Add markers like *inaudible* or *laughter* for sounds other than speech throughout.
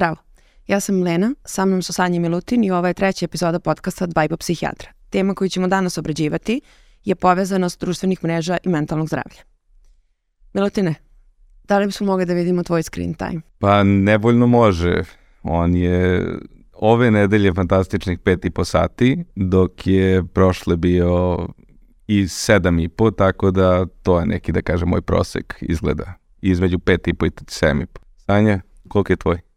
Zdravo. Ja sam Lena, sa mnom su Sanja Milutin i ova je treća epizoda podcasta Dvajba psihijatra. Tema koju ćemo danas obrađivati je povezanost društvenih mreža i mentalnog zdravlja. Milutine, da li bismo mogli da vidimo tvoj screen time? Pa nevoljno može. On je ove nedelje fantastičnih pet i po sati, dok je prošle bio i sedam i po, tako da to je neki, da kažem, moj prosek izgleda. Između pet i po i sedam i po. Sanja, koliko je tvoj?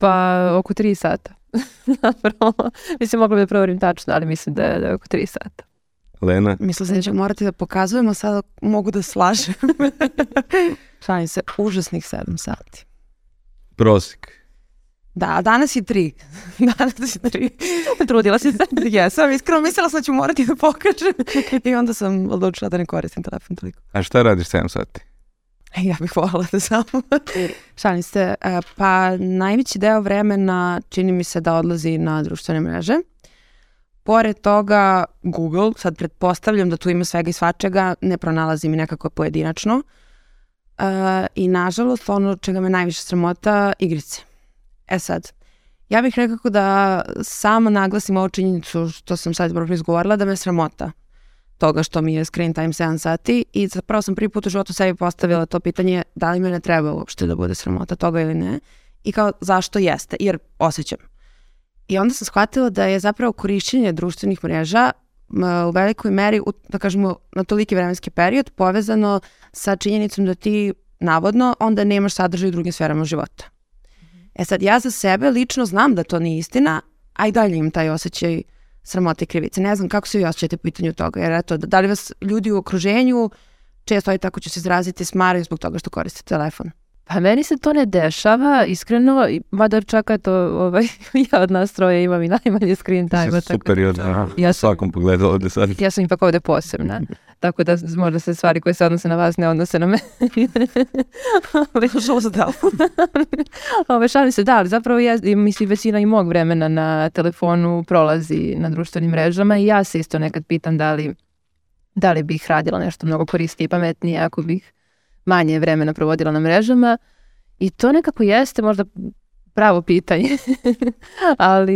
Pa oko tri sata. *laughs* Zapravo, mislim, mogla bi da proverim tačno, ali mislim da je, da je oko tri sata. Lena? Mislim da ćemo morati da pokazujemo, sada mogu da slažem. *laughs* Šalim se, užasnih sedam sati. Prosek. Da, a danas je tri. *laughs* danas je tri. Trudila si se. Jesam, iskreno mislila sam da ću morati da pokažem. I onda sam odlučila da ne koristim telefon toliko. A šta radiš 7 sati? *laughs* Ja bih voljela da samo. Šalim se, e, pa najveći deo vremena čini mi se da odlazi na društvene mreže. Pored toga Google, sad pretpostavljam da tu ima svega i svačega, ne pronalazim i nekako pojedinačno. Uh, I nažalost, ono čega me najviše sramota, igrice. E sad, ja bih nekako da samo naglasim ovu činjenicu što sam sad prvo izgovorila, da me sramota toga što mi je screen time 7 sati i zapravo sam prvi put u životu sebi postavila to pitanje da li me ne treba uopšte da bude sramota toga ili ne i kao zašto jeste, jer osjećam. I onda sam shvatila da je zapravo korišćenje društvenih mreža u velikoj meri, da kažemo, na toliki vremenski period povezano sa činjenicom da ti navodno onda nemaš sadržaj u drugim sferama života. E sad, ja za sebe lično znam da to nije istina, a i dalje imam taj osjećaj sramote i krivice. Ne znam kako se vi osjećate po pitanju toga, jer eto, da li vas ljudi u okruženju često i tako ću se izraziti smaraju zbog toga što koriste telefon? Pa meni se to ne dešava, iskreno, mada čak to, ovaj, *laughs* ja od nas troje imam i najmanje screen time. Super, tako, da, ja sam, svakom pogledu ovde sad. Ja sam ipak ovde posebna, *laughs* tako da možda se stvari koje se odnose na vas ne odnose na mene. Što se da? *laughs* Ove, šalim se, da, ali zapravo ja, mislim, većina i mog vremena na telefonu prolazi na društvenim mrežama i ja se isto nekad pitam da li, da li bih radila nešto mnogo koristije i pametnije ako bih manje vremena provodila na mrežama i to nekako jeste možda pravo pitanje, *laughs* ali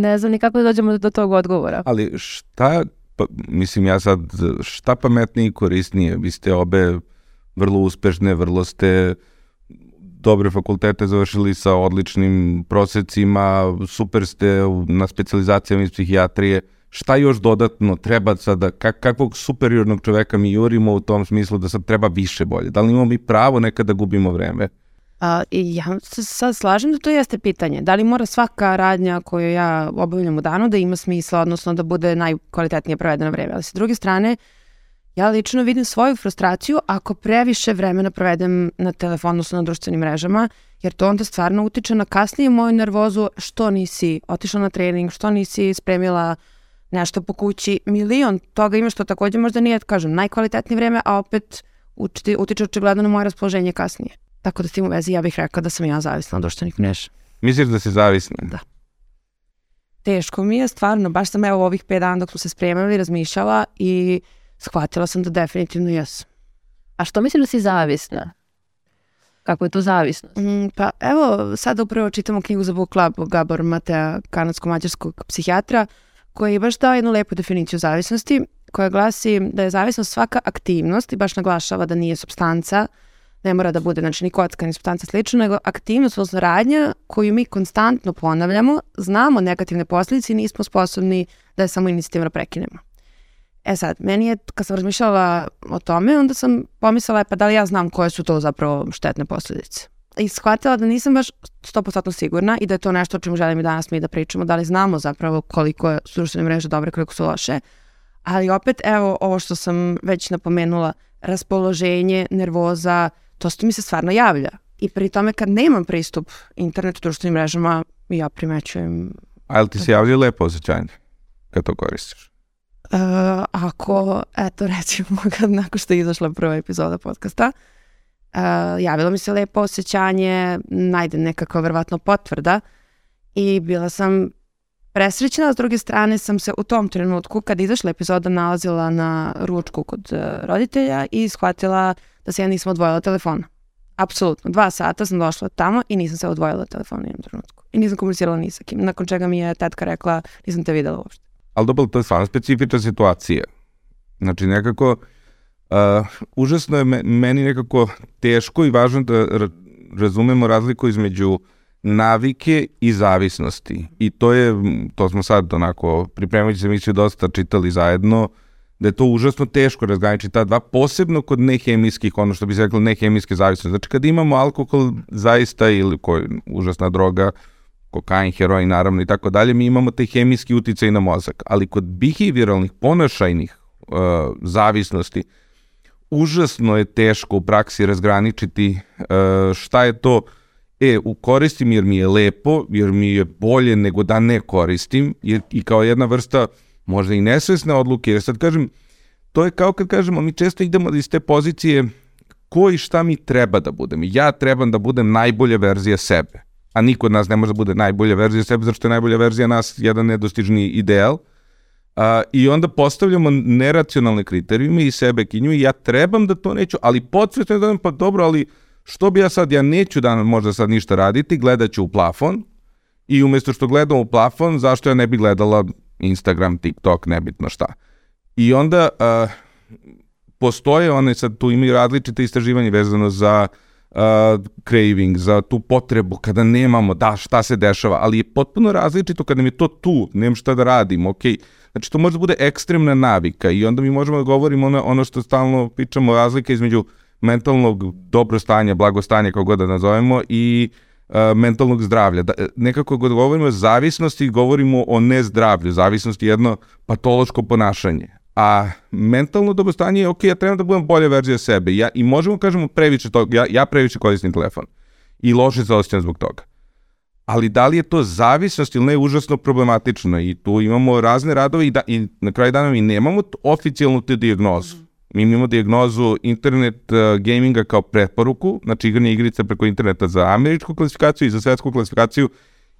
ne znam ni kako da dođemo do tog odgovora. Ali šta, pa, mislim ja sad, šta pametnije i korisnije? Vi ste obe vrlo uspešne, vrlo ste dobre fakultete završili sa odličnim prosecima, super ste na specializacijama iz psihijatrije šta još dodatno treba sada, kak, kakvog superiornog čoveka mi jurimo u tom smislu da sad treba više bolje? Da li imamo mi pravo nekada da gubimo vreme? A, I ja se sad slažem da to jeste pitanje. Da li mora svaka radnja koju ja obavljam u danu da ima smisla, odnosno da bude najkvalitetnije provedeno vreme. Ali sa druge strane, ja lično vidim svoju frustraciju ako previše vremena provedem na telefonu, odnosno na društvenim mrežama, jer to onda stvarno utiče na kasnije moju nervozu što nisi otišla na trening, što nisi spremila nešto po kući, milion toga ima što takođe možda nije, kažem, najkvalitetnije vreme, a opet utiče očigledno na moje raspoloženje kasnije. Tako da s tim u vezi ja bih rekao da sam ja zavisna od društvenih mreža. Misliš da si zavisna? Da. Teško mi je, stvarno, baš sam evo ovih pet dana dok smo se spremali, razmišljala i shvatila sam da definitivno jesam. A što misliš da si zavisna? Kako je to zavisnost? Mm, pa evo, sada upravo čitamo knjigu za Book Club Gabor Matea, kanadsko-mađarskog psihijatra, koji je baš dao jednu lepu definiciju zavisnosti koja glasi da je zavisnost svaka aktivnost i baš naglašava da nije substanca, ne mora da bude znači, ni kocka ni substanca slično, nego aktivnost, odnosno radnja koju mi konstantno ponavljamo, znamo negativne posljedice i nismo sposobni da je samo inicijativno prekinemo. E sad, meni je, kad sam razmišljala o tome, onda sam pomislila, pa da li ja znam koje su to zapravo štetne posljedice i shvatila da nisam baš 100% sigurna i da je to nešto o čemu želim i danas mi da pričamo, da li znamo zapravo koliko su društvene mreže dobre, koliko su loše. Ali opet, evo, ovo što sam već napomenula, raspoloženje, nervoza, to što mi se stvarno javlja. I pri tome kad nemam pristup internetu, društvenim mrežama, ja primećujem... A li ti se javlja lepo osjećanje kad to koristiš? Uh, ako, eto *laughs* recimo, kad nakon što je izašla prva epizoda podcasta, uh, javilo mi se lepo osjećanje, najde nekakva vrvatno potvrda i bila sam presrećena, s druge strane sam se u tom trenutku kad izašla epizoda nalazila na ručku kod uh, roditelja i shvatila da se ja nisam odvojila telefona. Apsolutno. Dva sata sam došla tamo i nisam se odvojila od telefona u jednom trenutku. I nisam komunicirala ni sa kim. Nakon čega mi je tetka rekla, nisam te videla uopšte. Ali dobro, to je stvarno specifična situacija. Znači, nekako, uh, užasno je me, meni nekako teško i važno da razumemo razliku između navike i zavisnosti. I to je, to smo sad onako, pripremajući se mislio dosta čitali zajedno, da je to užasno teško razgraničiti ta dva, posebno kod nehemijskih, ono što bi se reklo nehemijske zavisnosti. Znači kad imamo alkohol zaista ili koji užasna droga, kokain, heroin naravno i tako dalje, mi imamo te hemijski uticaj na mozak. Ali kod behavioralnih, ponašajnih uh, zavisnosti, užasno je teško u praksi razgraničiti uh, šta je to e, koristim jer mi je lepo, jer mi je bolje nego da ne koristim, jer i kao jedna vrsta možda i nesvesne odluke, jer sad kažem, to je kao kad kažemo, mi često idemo iz te pozicije ko i šta mi treba da budem. Ja trebam da budem najbolja verzija sebe, a niko od nas ne može da bude najbolja verzija sebe, zato što je najbolja verzija nas jedan nedostižni ideal, A, I onda postavljamo neracionalne kriterijume i sebe kinju i ja trebam da to neću, ali podsvetno da pa dobro, ali što bi ja sad, ja neću da možda sad ništa raditi, gledat ću u plafon i umesto što gledam u plafon, zašto ja ne bi gledala Instagram, TikTok, nebitno šta. I onda uh, postoje one, sad tu imaju različite istraživanje vezano za uh, craving, za tu potrebu kada nemamo, da, šta se dešava, ali je potpuno različito kada mi je to tu, nemam šta da radim, okej, Znači, to može da bude ekstremna navika i onda mi možemo da govorimo ono, ono što stalno pričamo, razlika između mentalnog dobrostanja, blagostanja, kako god da nazovemo, i uh, mentalnog zdravlja. Da, nekako god govorimo o zavisnosti, govorimo o nezdravlju. Zavisnost je jedno patološko ponašanje. A mentalno dobrostanje je, ok, ja trebam da budem bolja verzija sebe. Ja, I možemo kažemo previše toga, ja, ja previše koristim telefon. I loše se osjećam zbog toga ali da li je to zavisnost ili ne užasno problematično i tu imamo razne radove i, da, i na kraju dana mi nemamo oficijalnu te diagnozu. Mi imamo diagnozu internet uh, gaminga kao preporuku, znači igranje igrica preko interneta za američku klasifikaciju i za svetsku klasifikaciju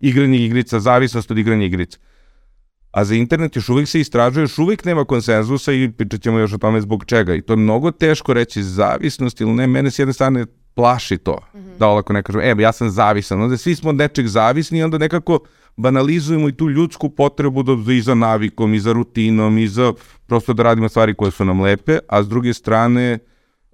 igranje igrica, zavisnost od igranja igrica. A za internet još uvijek se istražuje, još uvijek nema konsenzusa i pričat ćemo još o tome zbog čega. I to je mnogo teško reći zavisnost ili ne. Mene s jedne strane plaši to. Mm -hmm. Da olako ne kažem, e, ja sam zavisan. Onda svi smo od nečeg zavisni i onda nekako banalizujemo i tu ljudsku potrebu da i za navikom, i za rutinom, i za prosto da radimo stvari koje su nam lepe, a s druge strane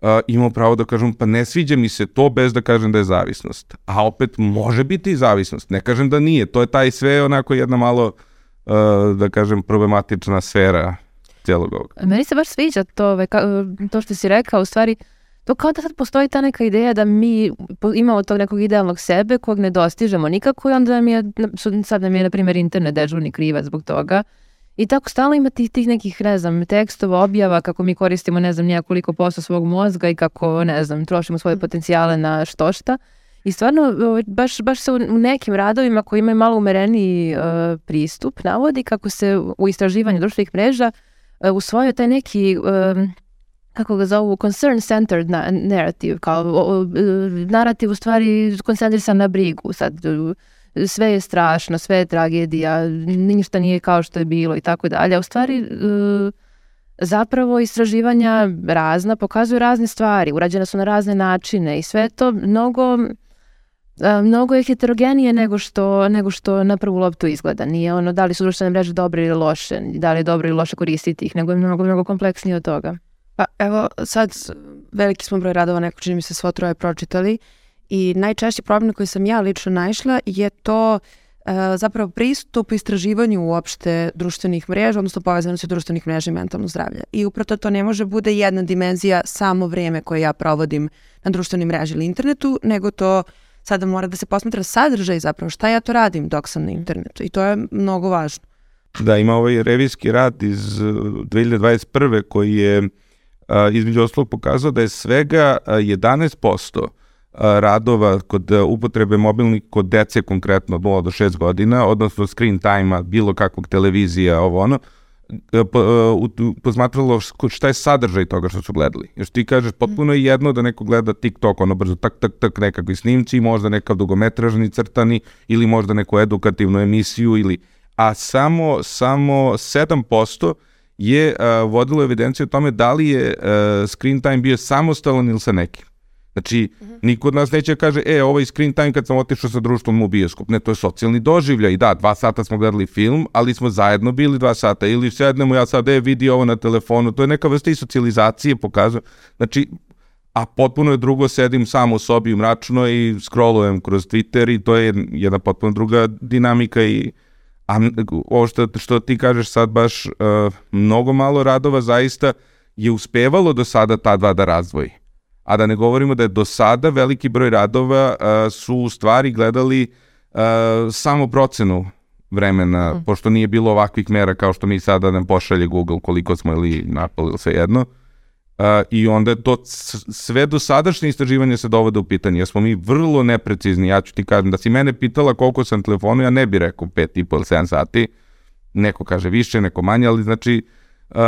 uh, imamo pravo da kažem, pa ne sviđa mi se to bez da kažem da je zavisnost. A opet može biti i zavisnost. Ne kažem da nije. To je taj sve onako jedna malo, uh, da kažem, problematična sfera cijelog ovoga. Meni se baš sviđa to, to što si rekao, u stvari, uh, to kao da sad postoji ta neka ideja da mi imamo tog nekog idealnog sebe kojeg ne dostižemo nikako i onda nam je, sad nam je na primjer internet dežurni krivac zbog toga. I tako stalno ima tih, tih nekih, ne znam, tekstova, objava kako mi koristimo, ne znam, nijakoliko posto svog mozga i kako, ne znam, trošimo svoje potencijale na što šta. I stvarno, ovaj, baš, baš se u nekim radovima koji imaju malo umereniji uh, pristup navodi kako se u istraživanju društvenih mreža uh, usvojio taj neki uh, kako ga zovu, concern centered na, narrative, kao o, o, narativ u stvari koncentrisan na brigu, sad sve je strašno, sve je tragedija, ništa nije kao što je bilo i tako dalje. U stvari, e, zapravo istraživanja razna pokazuju razne stvari, urađene su na razne načine i sve to mnogo e, mnogo je heterogenije nego što, nego što na prvu loptu izgleda. Nije ono da li su društvene mreže dobre ili loše, da li je dobro ili loše koristiti ih, nego je mnogo, mnogo kompleksnije od toga. Pa evo sad veliki smo broj radova, neko čini mi se svo troje pročitali i najčešći problem na koji sam ja lično naišla je to uh, zapravo pristup istraživanju uopšte društvenih mreža, odnosno povezanosti društvenih mreža i mentalno zdravlje. I upravo to ne može bude jedna dimenzija samo vreme koje ja provodim na društvenim mreži ili internetu, nego to sada mora da se posmatra sadržaj zapravo šta ja to radim dok sam na internetu i to je mnogo važno. Da, ima ovaj revijski rad iz 2021. koji je između ostalog pokazao da je svega 11% radova kod upotrebe mobilnih kod dece konkretno od 0 do 6 godina, odnosno screen time-a, bilo kakvog televizija, ovo ono, pozmatralo šta je sadržaj toga što su gledali. Još ti kažeš, potpuno je jedno da neko gleda TikTok, ono brzo tak, tak, tak, nekakvi snimci, možda nekav dugometražni crtani ili možda neku edukativnu emisiju ili a samo samo 7% je uh, vodilo evidenciju o tome da li je uh, screen time bio samostalan ili sa nekim. Znači, uh -huh. niko od nas neće da kaže, e, ovaj screen time kad sam otišao sa društvom u bioskop. Ne, to je socijalni doživljaj. I da, dva sata smo gledali film, ali smo zajedno bili dva sata. Ili sednemo, ja sad, e, vidi ovo na telefonu. To je neka vrsta i socijalizacije, pokazuje. Znači, a potpuno je drugo, sedim sam u sobi mračno i scrollujem kroz Twitter i to je jedna potpuno druga dinamika i a ovo što, što ti kažeš sad baš uh, mnogo malo radova zaista je uspevalo do sada ta dva da razvoji. A da ne govorimo da je do sada veliki broj radova uh, su u stvari gledali uh, samo procenu vremena, mm. pošto nije bilo ovakvih mera kao što mi sada nam pošalje Google koliko smo ili napali ili sve jedno. Uh, Uh, I onda to sve do sadašnje istraživanje se dovode u pitanje. Jer smo mi vrlo neprecizni. Ja ću ti kažem da si mene pitala koliko sam telefonu, ja ne bih rekao 5 i pol, 7 sati. Neko kaže više, neko manje, ali znači uh,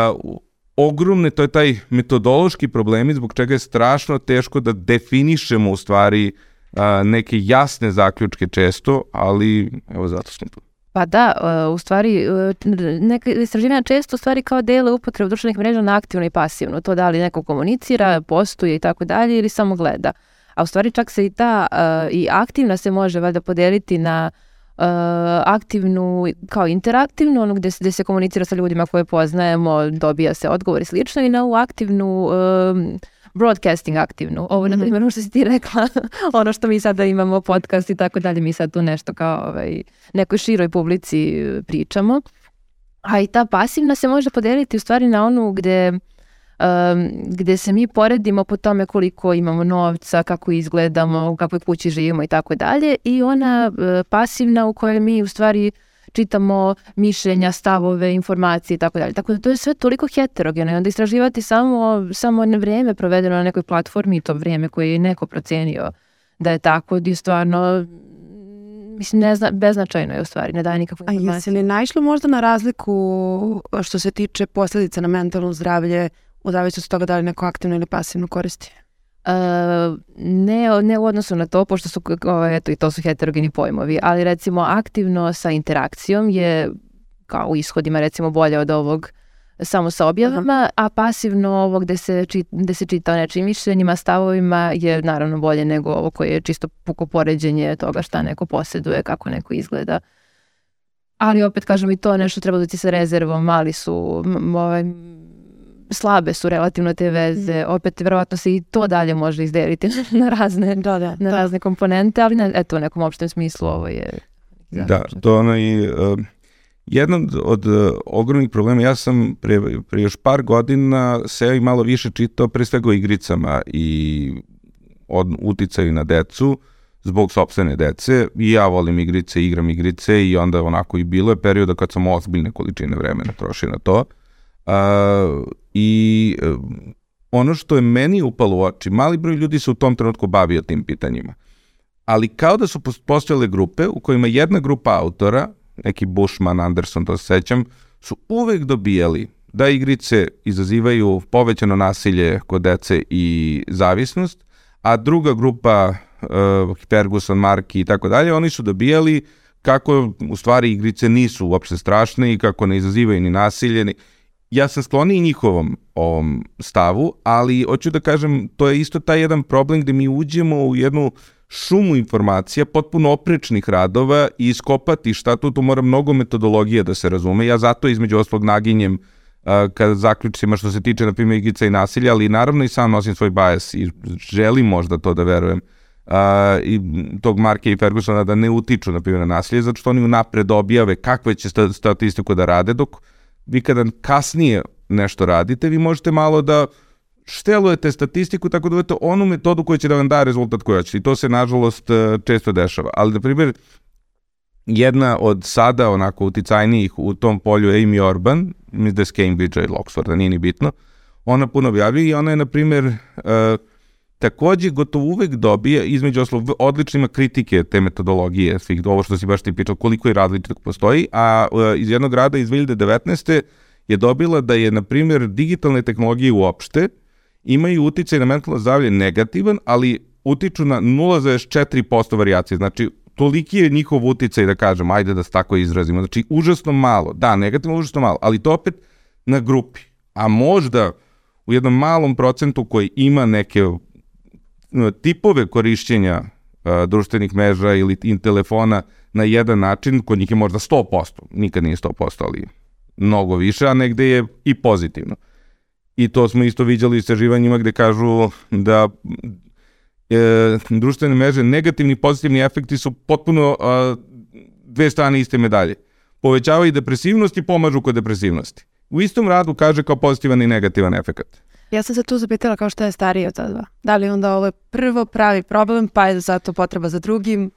ogromne, to je taj metodološki problemi zbog čega je strašno teško da definišemo u stvari uh, neke jasne zaključke često, ali evo zato smo tu. Pa da, uh, u stvari, uh, neka istraživanja često u stvari kao dele upotrebu društvenih mreža na aktivno i pasivno. To da li neko komunicira, postuje i tako dalje ili samo gleda. A u stvari čak se i ta uh, i aktivna se može valjda podeliti na uh, aktivnu kao interaktivnu, ono gde, gde se komunicira sa ljudima koje poznajemo, dobija se odgovor i slično i na ovu aktivnu uh, broadcasting aktivnu. Ovo, mm -hmm. na primjer, ono što si ti rekla, *laughs* ono što mi sada imamo podcast i tako dalje, mi sad tu nešto kao ovaj, nekoj široj publici e, pričamo. A i ta pasivna se može podeliti u stvari na onu gde um, gde se mi poredimo po tome koliko imamo novca, kako izgledamo, u kakvoj kući živimo i tako dalje i ona uh, pasivna u kojoj mi u stvari čitamo mišljenja, stavove, informacije i tako dalje. Tako da to je sve toliko heterogeno i onda istraživati samo, samo vreme provedeno na nekoj platformi i to vreme koje je neko procenio da je tako, je stvarno mislim, ne zna, beznačajno je u stvari, ne daje nikakvu informaciju. A jesi li naišlo možda na razliku što se tiče posledica na mentalno zdravlje u zavisnosti od toga da li neko aktivno ili pasivno koristi? Uh, ne, ne u odnosu na to, pošto su, ovaj, eto, i to su heterogeni pojmovi, ali recimo aktivno sa interakcijom je kao u ishodima recimo bolje od ovog samo sa objavama, a pasivno ovo gde se, či, gde se čita o nečim mišljenjima, stavovima je naravno bolje nego ovo koje je čisto puko poređenje toga šta neko posjeduje, kako neko izgleda. Ali opet kažem i to nešto treba da ti sa rezervom, mali su ovaj, slabe su relativno te veze, mm. opet verovatno se i to dalje može izdeliti *laughs* na razne, da, da, na da. razne komponente, ali ne, eto u nekom opštem smislu ovo je... Da, to ono i... Uh, jedan od uh, ogromnih problema, ja sam pre, pre još par godina seo i malo više čitao pre svega o igricama i od uticaju na decu zbog sobstvene dece i ja volim igrice, igram igrice i onda onako i bilo je perioda kad sam ozbiljne količine vremena trošio na to. Uh, I uh, ono što je meni upalo u oči, mali broj ljudi se u tom trenutku bavio tim pitanjima. Ali kao da su postojale grupe u kojima jedna grupa autora, neki Bushman, Anderson, to se sećam, su uvek dobijali da igrice izazivaju povećano nasilje kod dece i zavisnost, a druga grupa, uh, Ferguson, Marki i tako dalje, oni su dobijali kako u stvari igrice nisu uopšte strašne i kako ne izazivaju ni nasilje, ni ja sam skloniji njihovom ovom stavu, ali hoću da kažem, to je isto taj jedan problem gde mi uđemo u jednu šumu informacija, potpuno oprečnih radova i iskopati šta tu, tu mora mnogo metodologije da se razume. Ja zato između oslog naginjem uh, kada zaključima što se tiče, na primjer, igica i nasilja, ali naravno i sam nosim svoj bajas i želim možda to da verujem uh, i tog Marke i Fergusona da ne utiču, na primjer, na nasilje, zato što oni unapred objave kakve će statistiku da rade, dok vi kada kasnije nešto radite, vi možete malo da štelujete statistiku tako da uvete onu metodu koja će da vam da rezultat koji hoćete. I to se, nažalost, e, često dešava. Ali, na primjer, jedna od sada onako uticajnijih u tom polju Amy Orban, mislim da je s Cambridge ili Oxforda, nije ni bitno, ona puno objavljuje i ona je, na primjer, uh, takođe gotovo uvek dobije, između oslo, odličnima kritike te metodologije, svih, ovo što si baš ti pričao, koliko i različitog postoji, a uh, iz jednog rada iz 2019. je dobila da je, na primjer, digitalne tehnologije uopšte imaju uticaj na mentalno zdravlje negativan, ali utiču na 0,4% variacije. Znači, toliki je njihov uticaj, da kažem, ajde da se tako izrazimo. Znači, užasno malo. Da, negativno, užasno malo, ali to opet na grupi. A možda u jednom malom procentu koji ima neke tipove korišćenja uh, društvenih mreža ili telefona na jedan način, kod njih je možda 100%, nikad nije 100%, ali mnogo više, a negde je i pozitivno. I to smo isto viđali u istraživanjima gde kažu da e, društvene mreže, negativni i pozitivni efekti su potpuno a, dve strane iste medalje. Povećavaju depresivnost i pomažu kod depresivnosti. U istom radu kaže kao pozitivan i negativan efekt. Ja sam se tu zapitala kao šta je starije od ta dva. Da li onda ovo je prvo pravi problem, pa je zato potreba za drugim?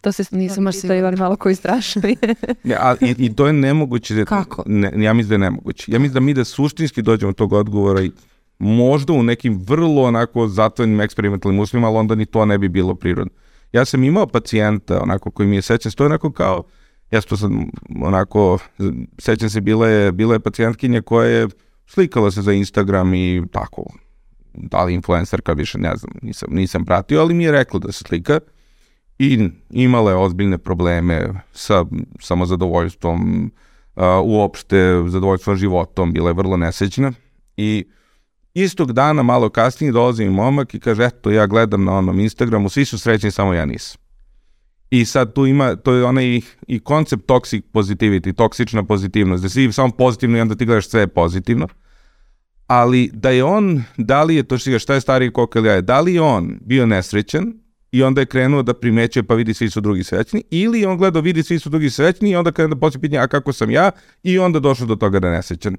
To se nisam baš sigurno malo koji strašni. *laughs* ja, a, i, I to je nemoguće. Da, Kako? Ne, ja mislim da je nemoguće. Ja mislim da mi da suštinski dođemo do tog odgovora i možda u nekim vrlo onako zatvorenim eksperimentalnim uslovima, ali onda ni to ne bi bilo prirodno. Ja sam imao pacijenta onako koji mi je sećan, to je onako kao, ja to sam onako, sećam se, bila je, bila je pacijentkinja koja je slikala se za Instagram i tako, da li influencerka više, ne znam, nisam, nisam pratio, ali mi je rekla da se slika i imala je ozbiljne probleme sa samozadovoljstvom, uh, uopšte zadovoljstvom životom, bila je vrlo nesećna i istog dana, malo kasnije, dolazi mi momak i kaže, eto, ja gledam na onom Instagramu, svi su srećni, samo ja nisam. I sad tu ima, to je onaj i koncept toxic positivity, toksična pozitivnost, da si samo pozitivno i onda ti gledaš sve pozitivno. Ali da je on, da li je to što šta je stariji koliko ili ja je, da li je on bio nesrećan i onda je krenuo da primećuje pa vidi svi su drugi srećni, ili on gledao vidi svi su drugi srećni i onda kada da poslije pitanje a kako sam ja i onda došao do toga da je nesrećan.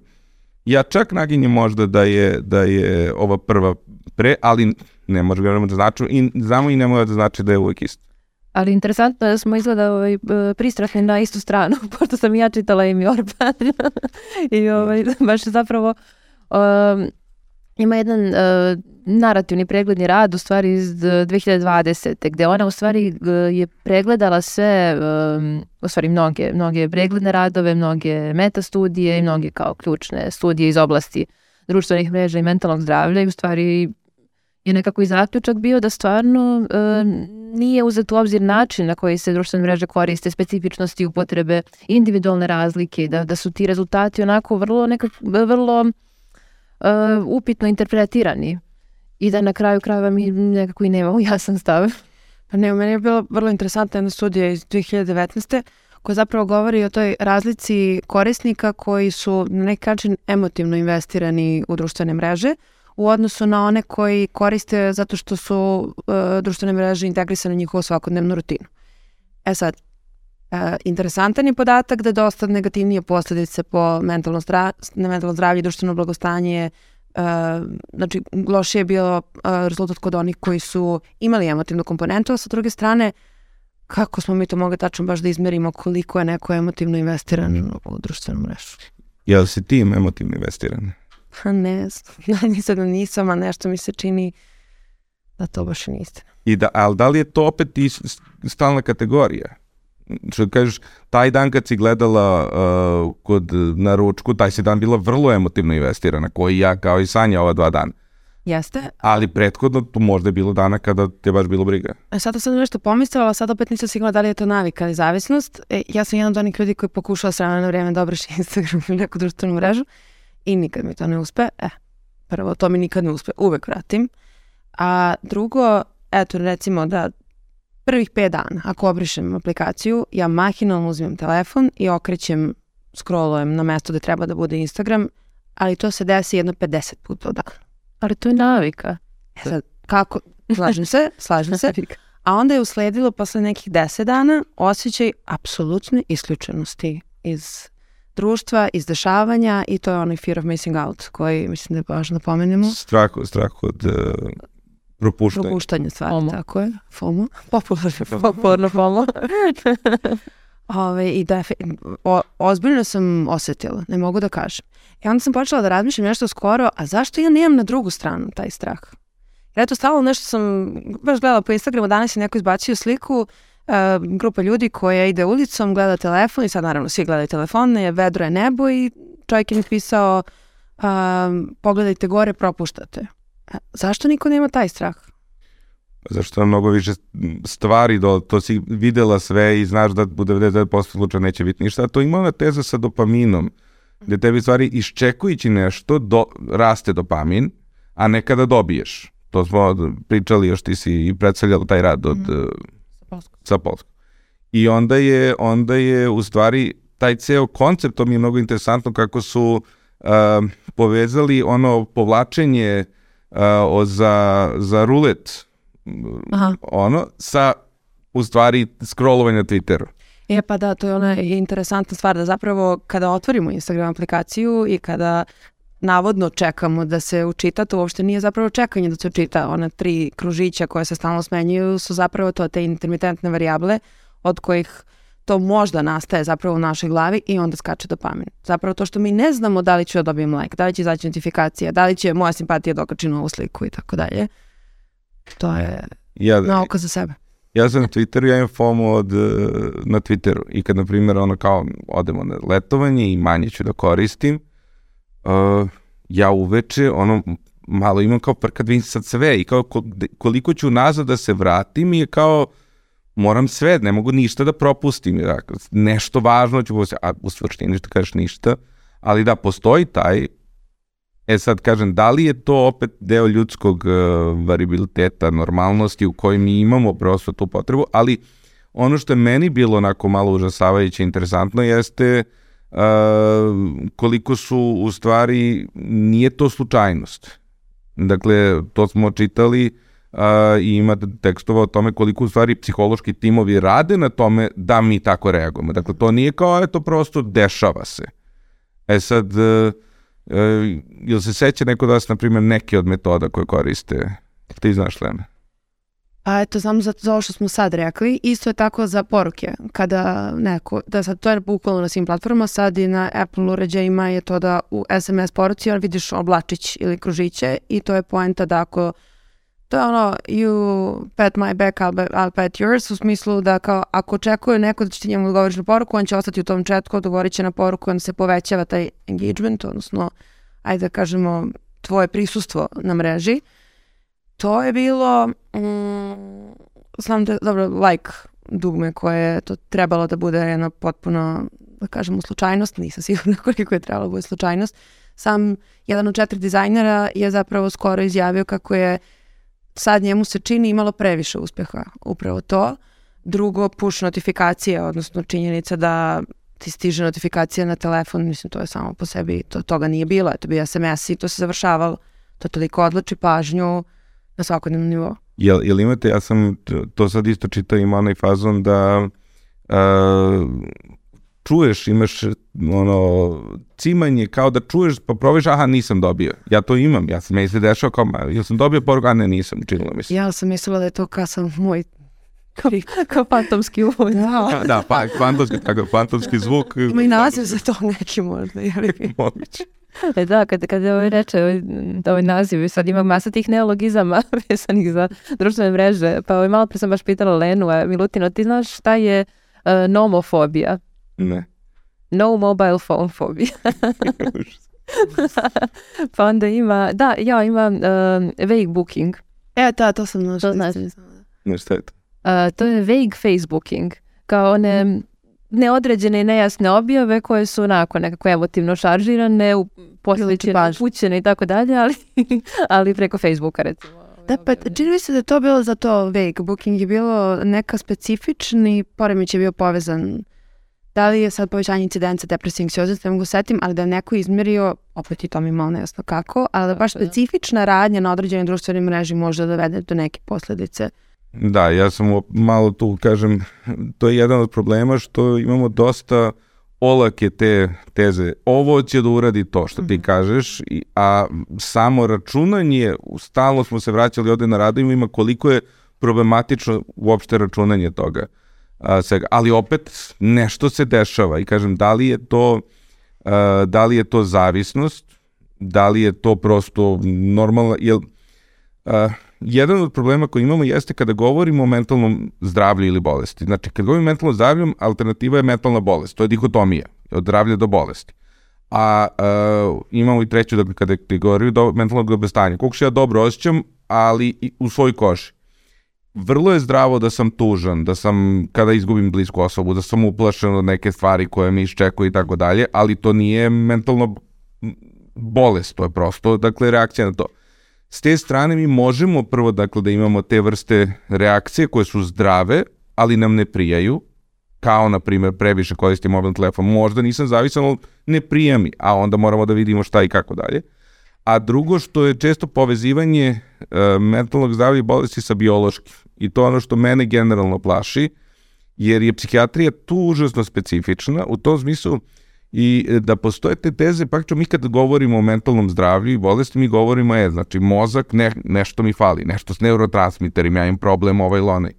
Ja čak naginjem možda da je, da je ova prva pre, ali ne može da znači, i znamo i ne može da znači da je uvek isto. Ali interesantno je da smo izgleda ovaj, pristrasni na istu stranu, *laughs* pošto sam ja čitala i Orban. *laughs* I ovaj, baš zapravo um, ima jedan uh, narativni pregledni rad u stvari iz 2020. gde ona u stvari je pregledala sve, um, u stvari mnoge, mnoge pregledne radove, mnoge metastudije i mnoge kao ključne studije iz oblasti društvenih mreža i mentalnog zdravlja i u stvari je nekako i zaključak bio da stvarno uh, nije uzet u obzir način na koji se društvene mreže koriste, specifičnosti upotrebe, individualne razlike, da, da su ti rezultati onako vrlo, nekako, vrlo uh, upitno interpretirani i da na kraju krajeva mi nekako i nemamo jasan stav. Pa ne, u meni je bila vrlo interesantna jedna studija iz 2019 koja zapravo govori o toj razlici korisnika koji su na neki način emotivno investirani u društvene mreže u odnosu na one koji koriste zato što su uh, društvene mreže integrisane u njihovu svakodnevnu rutinu. E sad, uh, interesantan je podatak da dosta negativnije posledice po mentalno, zdra, mentalno zdravlje i društveno blagostanje Uh, znači, loše je bio uh, rezultat kod onih koji su imali emotivnu komponentu, a sa druge strane, kako smo mi to mogli tačno baš da izmerimo koliko je neko emotivno investiran u društvenu mrežu? Jel si ti emotivno investiran? Pa *laughs* ne znam, nisam da nisam, a nešto mi se čini da to baš i niste. I da, ali da li je to opet i stalna kategorija? što kažeš, taj dan kad si gledala uh, kod, na ručku, taj si dan bila vrlo emotivno investirana, koji ja kao i Sanja ova dva dana. Jeste. Ali prethodno tu možda je bilo dana kada te baš bilo briga. E, sada sam nešto pomislila, ali sad opet nisam sigurna da li je to navika ili zavisnost. E, ja sam jedan od onih ljudi koji pokušala s na vreme da obriši Instagram ili neku društvenu mrežu i nikad mi to ne uspe. E, prvo, to mi nikad ne uspe, uvek vratim. A drugo, eto recimo da prvih 5 dana, ako obrišem aplikaciju, ja mahinalno uzmem telefon i okrećem, scrollujem na mesto gde treba da bude Instagram, ali to se desi jedno 50 puta u dan. Ali to je navika. E sad, kako, slažem se, slažem se. *laughs* A onda je usledilo posle nekih 10 dana osjećaj apsolutne isključenosti iz društva, iz dešavanja i to je onaj fear of missing out koji mislim da je važno da pomenemo. Strah, strah od uh, Propuštanje. Propuštanje stvari, FOMO. tako je. FOMO. Popularno, *laughs* popularno FOMO. *laughs* Ove, I da, o, ozbiljno sam osetila, ne mogu da kažem. I onda sam počela da razmišljam nešto skoro, a zašto ja nemam na drugu stranu taj strah? Jer eto, stalo nešto sam baš gledala po Instagramu, danas je neko izbacio sliku, uh, grupa ljudi koja ide ulicom, gleda telefon i sad naravno svi gledaju telefone, vedro je nebo i čovjek je mi pisao uh, pogledajte gore, propuštate. Zašto niko nema taj strah? Zašto mnogo više stvari, do, to si videla sve i znaš da u 99% slučaja neće biti ništa. A to ima ona teza sa dopaminom, gde tebi stvari iščekujući nešto do, raste dopamin, a nekada dobiješ. To smo pričali, još ti si i predstavljala taj rad od, mm. Sa Polskom. I onda je, onda je u stvari taj ceo koncept, to mi je mnogo interesantno kako su uh, povezali ono povlačenje uh, o, za, za rulet Aha. ono sa u stvari scrollovanje na Twitteru. E pa da, to je ona interesantna stvar da zapravo kada otvorimo Instagram aplikaciju i kada navodno čekamo da se učita, to uopšte nije zapravo čekanje da se učita. Ona tri kružića koje se stalno smenjuju su zapravo to te intermitentne variable od kojih to možda nastaje zapravo u našoj glavi i onda skače dopamin. Zapravo to što mi ne znamo da li ću da dobijem like, da li će izaći notifikacija, da li će moja simpatija dokači novu sliku i tako dalje. To je ja, nauka za sebe. Ja sam na Twitteru, ja imam FOMO od, na Twitteru i kad, na primjer, ono kao odemo na letovanje i manje ću da koristim, uh, ja uveče, ono, malo imam kao prkad vidim sad sve i kao koliko ću nazad da se vratim je kao moram sve, ne mogu ništa da propustim. Dakle, nešto važno ću posjetiti, a u svrštini što kažeš ništa, ali da, postoji taj, e sad kažem, da li je to opet deo ljudskog uh, variabiliteta, normalnosti u kojoj mi imamo prosto tu potrebu, ali ono što je meni bilo onako malo užasavajuće interesantno jeste uh, koliko su u stvari, nije to slučajnost. Dakle, to smo čitali, a, i imate tekstova o tome koliko u stvari psihološki timovi rade na tome da mi tako reagujemo. Dakle, to nije kao, eto, prosto dešava se. E sad, e, ili se seća neko da vas, na primjer, neke od metoda koje koriste? Ti znaš, Lene? A eto, samo za, za ovo što smo sad rekli, isto je tako za poruke. Kada neko, da sad to je bukvalno na svim platformama, sad i na Apple uređajima je to da u SMS poruci on vidiš oblačić ili kružiće i to je poenta da ako to je ono you pat my back, I'll, I'll pat yours u smislu da kao ako očekuje neko da će ti njemu odgovoriš na poruku, on će ostati u tom četku, odgovorit će na poruku, on se povećava taj engagement, odnosno ajde da kažemo tvoje prisustvo na mreži. To je bilo mm, znam da, dobro, like dugme koje je to trebalo da bude jedna potpuno, da kažemo, slučajnost, nisam *laughs* sigurna koliko je trebalo da bude slučajnost. Sam jedan od četiri dizajnera je zapravo skoro izjavio kako je sad njemu se čini imalo previše uspeha upravo to. Drugo, push notifikacije, odnosno činjenica da ti stiže notifikacija na telefon, mislim to je samo po sebi, to, toga nije bilo, to bi SMS i to se završavalo. To toliko odlači pažnju na svakodnevnom nivou. Jel, jel imate, ja sam to sad isto čitao, ima onaj fazon da uh, čuješ, imaš ono, cimanje kao da čuješ pa proviš, aha nisam dobio. Ja to imam, ja sam, meni se dešao kao, ja sam dobio poruku, a ne nisam, činilo mi se. Ja sam mislila da je to kao sam moj kao, *laughs* kao fantomski uvod. Da, da pa, fantomski, tako, fantomski zvuk. Ima i naziv za to *laughs* neki možda, jeli? Moguće. E da, kad, kad ovaj reče ovaj, ovaj naziv, sad ima masa tih neologizama *laughs* vezanih za društvene mreže, pa ovaj, malo pre sam baš pitala Lenu, a Milutino, ti znaš šta je uh, nomofobija? Ne. No mobile phone phobia. *laughs* *laughs* pa onda ima, da, ja imam uh, vague booking. E, da, to sam našla. To znaš. Ne, šta je to? Uh, to je vague facebooking. Kao one mm. Neodređene i nejasne objave koje su onako nekako emotivno šaržirane, posličene, upućene i tako dalje, ali, *laughs* ali preko Facebooka recimo. Da, pa čini mi se da to bilo za to vague booking je bilo neka specifični poremeć je bio povezan da li je sad povećanje incidenca depresije anksioznosti, ne mogu setim, ali da je neko izmerio, opet i to mi malo nejasno kako, ali da baš specifična radnja na određenoj društvenoj mreži može da dovede do neke posledice. Da, ja sam malo tu, kažem, to je jedan od problema što imamo dosta olake te teze. Ovo će da uradi to što ti mhm. kažeš, a samo računanje, stalno smo se vraćali ovde na radovima, koliko je problematično uopšte računanje toga a, svega. Ali opet nešto se dešava i kažem da li je to a, da li je to zavisnost, da li je to prosto normalno, jel a, jedan od problema koji imamo jeste kada govorimo o mentalnom zdravlju ili bolesti. Znači, kad govorimo o mentalnom zdravlju, alternativa je mentalna bolest. To je dihotomija, od zdravlja do bolesti. A uh, imamo i treću, dakle, kada ti govori do mentalnog dobestanja. Koliko se ja dobro osjećam, ali i u svoj koži vrlo je zdravo da sam tužan, da sam, kada izgubim blisku osobu, da sam uplašen od neke stvari koje mi iščekuju i tako dalje, ali to nije mentalno bolest, to je prosto, dakle, reakcija na to. S te strane mi možemo prvo dakle da imamo te vrste reakcije koje su zdrave, ali nam ne prijaju, kao na primjer previše koristim mobilni telefon, možda nisam zavisan, ali ne prija mi, a onda moramo da vidimo šta i kako dalje. A drugo što je često povezivanje uh, mentalnog zdravlja i bolesti sa biološkim. I to ono što mene generalno plaši, jer je psihijatrija tu užasno specifična, u tom smislu i e, da postoje te teze, ću mi kad govorimo o mentalnom zdravlju i bolesti, mi govorimo, je, znači, mozak, ne, nešto mi fali, nešto s neurotransmiterima, ja imam problem ovaj ili onaj.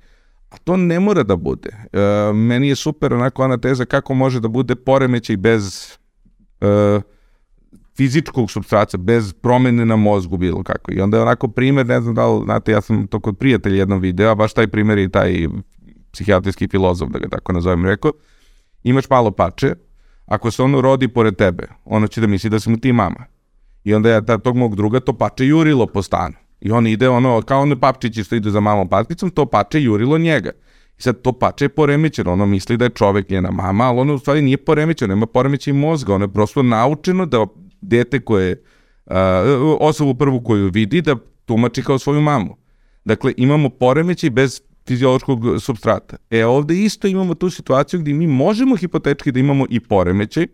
A to ne mora da bude. E, meni je super onako ona teza kako može da bude poremećaj bez e, fizičkog substraca, bez promene na mozgu bilo kako. I onda je onako primer, ne znam da li, znate, ja sam to kod prijatelja jednom video, a baš taj primer je taj psihijatrijski filozof, da ga tako nazovem, rekao, imaš malo pače, ako se ono rodi pored tebe, ono će da misli da si mu ti mama. I onda je ta, tog mog druga to pače jurilo po stanu. I on ide ono, kao one papčići što ide za mamom patkicom, to pače jurilo njega. I sad to pače je poremećeno, ono misli da je čovek njena mama, ali ono u stvari nije poremećeno, nema poremećaj mozga, ono je prosto naučeno da dete koje, uh, osobu prvu koju vidi, da tumači kao svoju mamu. Dakle, imamo poremećaj bez fiziološkog substrata. E ovde isto imamo tu situaciju gde mi možemo hipotečki da imamo i poremećaj,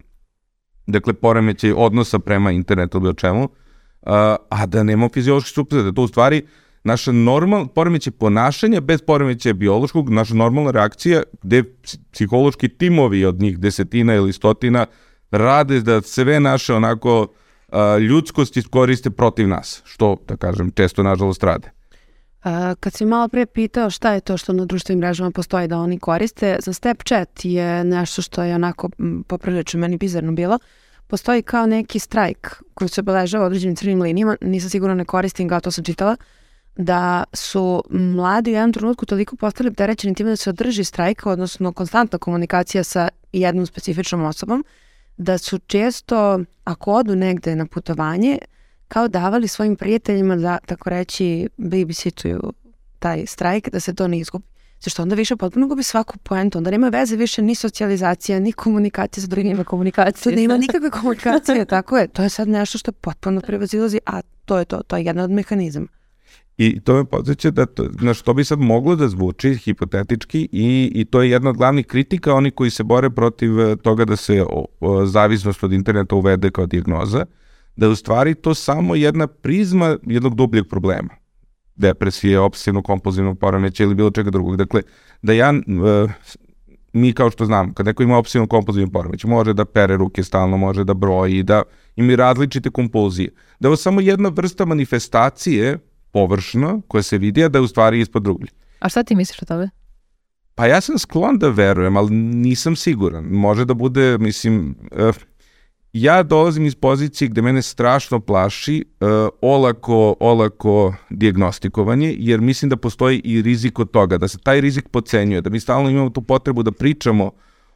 dakle poremećaj odnosa prema internetu ili o čemu, a, da nemamo fiziološki substrat, da to u stvari naša normal, poremećaj ponašanja bez poremećaja biološkog, naša normalna reakcija gde psihološki timovi od njih desetina ili stotina rade da sve naše onako ljudskosti koriste protiv nas, što, da kažem, često nažalost rade. Uh, kad si malo pre pitao šta je to što na društvenim mrežama postoji da oni koriste, za Snapchat je nešto što je onako poprilično meni bizarno bilo. Postoji kao neki strajk koji se obeležava određenim crnim linijama, nisam sigurno ne koristim ga, to sam čitala, da su mladi u jednom trenutku toliko postali opterećeni time da se održi strajk, odnosno konstantna komunikacija sa jednom specifičnom osobom, da su često, ako odu negde na putovanje, kao davali svojim prijateljima da, tako reći, babysituju taj strajk, da se to ne izgubi. Zašto onda više potpuno gubi svaku poentu, onda nema veze više ni socijalizacija, ni komunikacija sa drugima. komunikacije. To nema nikakve komunikacije, *laughs* tako je. To je sad nešto što potpuno prevazilazi, a to je to, to je jedan od mehanizama. I to me podsjeća da to, na što bi sad moglo da zvuči hipotetički i, i to je jedna od glavnih kritika oni koji se bore protiv eh, toga da se o, o, zavisnost od interneta uvede kao dijagnoza, da je u stvari to samo jedna prizma jednog dubljeg problema depresije, obsesivno kompulzivnog poremeća ili bilo čega drugog. Dakle, da ja, uh, mi kao što znam, kad neko ima obsesivno kompulzivni poremeć, može da pere ruke stalno, može da broji, da ima različite kompulzije. Da je ovo samo jedna vrsta manifestacije površno koja se vidi, a da je u stvari ispod druglje. A šta ti misliš o tome? Pa ja sam sklon da verujem, ali nisam siguran. Može da bude, mislim, uh, ja dolazim iz pozicije gde mene strašno plaši uh, olako, olako diagnostikovanje, jer mislim da postoji i rizik od toga, da se taj rizik pocenjuje, da mi stalno imamo tu potrebu da pričamo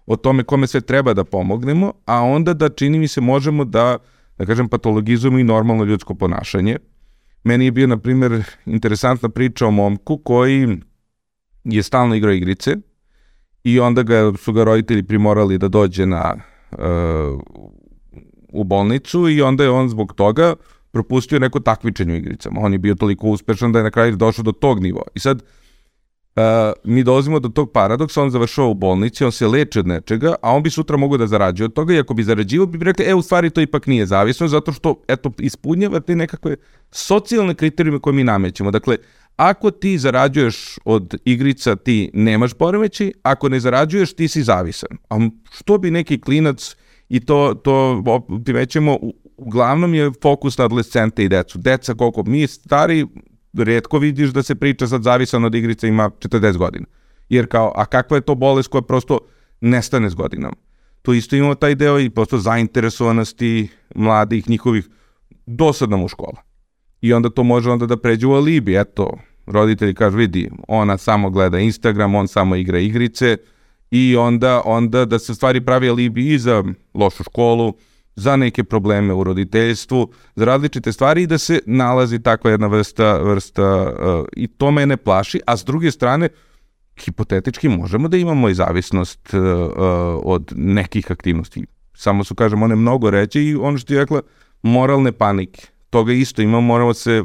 o tome kome sve treba da pomognemo, a onda da čini mi se možemo da, da kažem, patologizujemo i normalno ljudsko ponašanje. Meni je bio, na primjer, interesantna priča o momku koji je stalno igrao igrice i onda ga, su ga roditelji primorali da dođe na uh, u bolnicu i onda je on zbog toga propustio neko takmičenje u igricama. On je bio toliko uspešan da je na kraju došao do tog nivoa. I sad, uh, mi dolazimo do tog paradoksa, on završava u bolnici, on se leče od nečega, a on bi sutra mogao da zarađuje od toga i ako bi zarađivao, bi rekli, e, u stvari to ipak nije zavisno, zato što, eto, ispunjava te nekakve socijalne kriterijume koje mi namećemo. Dakle, ako ti zarađuješ od igrica, ti nemaš poremeći, ako ne zarađuješ, ti si zavisan. A što bi neki klinac i to, to primećemo, uglavnom je fokus na adolescente i decu. Deca koliko mi stari, redko vidiš da se priča sad zavisan od igrice ima 40 godina. Jer kao, a kakva je to bolest koja prosto nestane s godinom? Tu isto imamo taj deo i prosto zainteresovanosti mladih, njihovih, dosadna mu škola. I onda to može onda da pređe u alibi, eto, roditelji kažu, vidi, ona samo gleda Instagram, on samo igra igrice, i onda, onda da se stvari pravi alibi i za lošu školu, za neke probleme u roditeljstvu, za različite stvari i da se nalazi takva jedna vrsta, vrsta uh, i to mene plaši, a s druge strane, hipotetički možemo da imamo i zavisnost uh, uh, od nekih aktivnosti. Samo su, kažem, one mnogo reće i ono što je rekla, moralne panike. Toga isto imamo, moramo se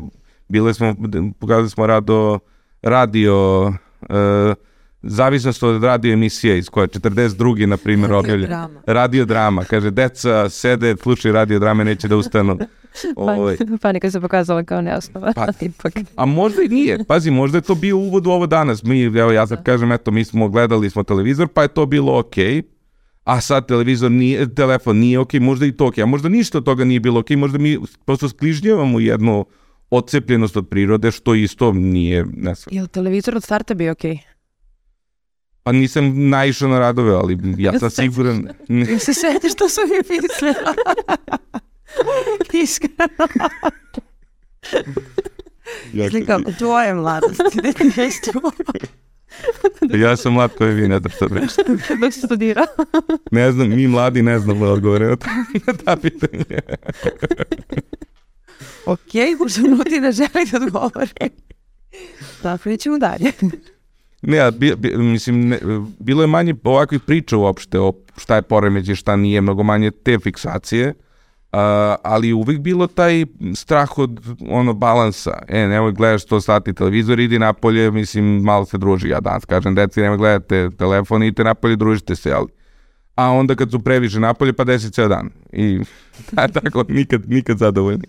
Bile smo, pokazali smo rado radio, uh, zavisnost od radio emisije iz koje 42. na primjer objavlja. Radio drama. Kaže, deca sede, slučaju radio drame, neće da ustanu. *laughs* Ovaj. *laughs* Panika se pokazala kao neosnova. Pa, *laughs* ipak. A možda i nije. Pazi, možda je to bio uvod u ovo danas. Mi, evo ja sad kažem, eto, mi smo gledali smo televizor, pa je to bilo okej. Okay a sad televizor nije, telefon nije ok, možda i to ok, a možda ništa od toga nije bilo ok, možda mi prosto skližnjavamo jednu odcepljenost od prirode, što isto nije, ne znam. Je li televizor od starta bio ok? Pa nisam naišao na radove, ali ja sam siguran... Ne se setiš što sam mi mislila. *laughs* Iskreno. Mislim kao, tvoje mladosti, *laughs* da ti nešto ja sam mlad koji vi, ne znam što reći. *laughs* Dok si studirao. ne znam, mi mladi ne znamo da odgovore na ta pitanje. ok, možda nuti da želi da odgovori. Dakle, ćemo dalje. Ne, a bi, bi, mislim, ne, bilo je manje ovakvih priča uopšte o šta je poremeđe, šta nije, mnogo manje te fiksacije. Uh, ali uvijek bilo taj strah od ono balansa. E, nemoj gledaš 100 sati televizor, idi napolje, mislim, malo se druži. Ja danas kažem, deci, nemoj gledate telefon, idite napolje, družite se, ali a onda kad su previše napolje, pa desi ceo dan. I *laughs* tako, nikad, nikad zadovoljni.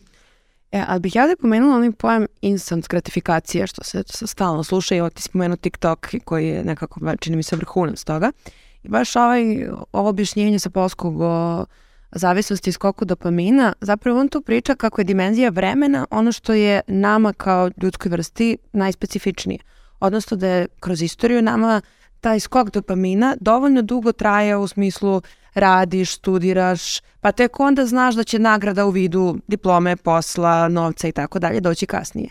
E, ali bih ja da pomenula onaj pojam instant gratifikacije, što se stalno sluša i ti spomenu TikTok koji je nekako, čini mi se, vrhunac toga. I baš ovaj, ovo objašnjenje sa polskog o zavisnosti i skoku dopamina, zapravo on tu priča kako je dimenzija vremena ono što je nama kao ljudskoj vrsti najspecifičnije. Odnosno da je kroz istoriju nama taj skok dopamina dovoljno dugo traje u smislu radiš, studiraš, pa tek onda znaš da će nagrada u vidu diplome, posla, novca i tako dalje doći kasnije.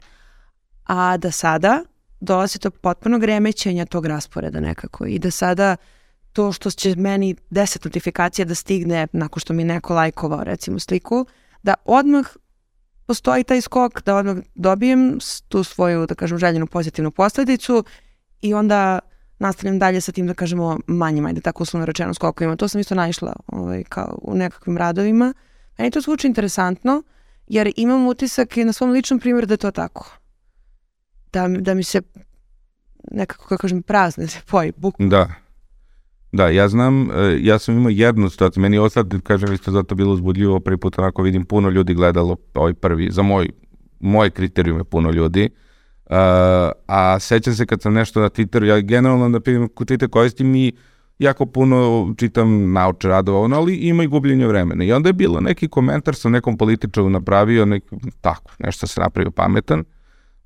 A da sada dolazi do potpunog remećenja tog rasporeda nekako i da sada to što će meni 10 notifikacija da stigne nakon što mi neko lajkovao recimo sliku, da odmah postoji taj skok, da odmah dobijem tu svoju, da kažem, željenu pozitivnu posledicu i onda nastavljam dalje sa tim, da kažemo, manjim, ajde tako uslovno rečeno skokovima. To sam isto naišla ovaj, kao u nekakvim radovima. Meni to zvuči interesantno, jer imam utisak i na svom ličnom primjeru da je to tako. Da, da mi se nekako, kako kažem, prazne se poji, bukvalno. Da. Da, ja znam, e, ja sam imao jednu situaciju, meni je sad, kažem, isto zato bilo uzbudljivo, prvi put onako vidim puno ljudi gledalo ovaj prvi, za moj, moje kriterijume puno ljudi, uh, a sećam se kad sam nešto na Twitteru, ja generalno na Twitter koristim i jako puno čitam nauče radova, ono, ali ima i gubljenje vremena. I onda je bilo neki komentar sa nekom političaru napravio, nek, tako, nešto se napravio pametan,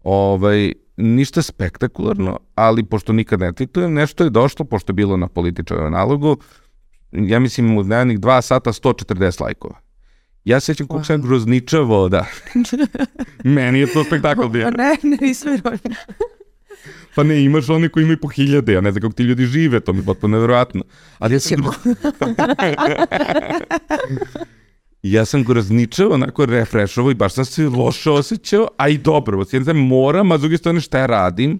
ovaj, ništa spektakularno, ali pošto nikad ne tweetujem, nešto je došlo, pošto je bilo na političarom nalogu, ja mislim u dnevnih dva sata 140 lajkova. Ja sećam kako wow. sam grozničavo, da. *laughs* Meni je to spektakl bio. ne, ne, nisam *laughs* Pa ne, imaš oni koji imaju po hiljade, ja ne znam kako ti ljudi žive, to mi je potpuno nevjerojatno. Ali ja sam... *laughs* ja sam go razničao, onako refrešovao i baš sam se loše osjećao, a i dobro, s jedne moram, a s druge strane šta ja radim.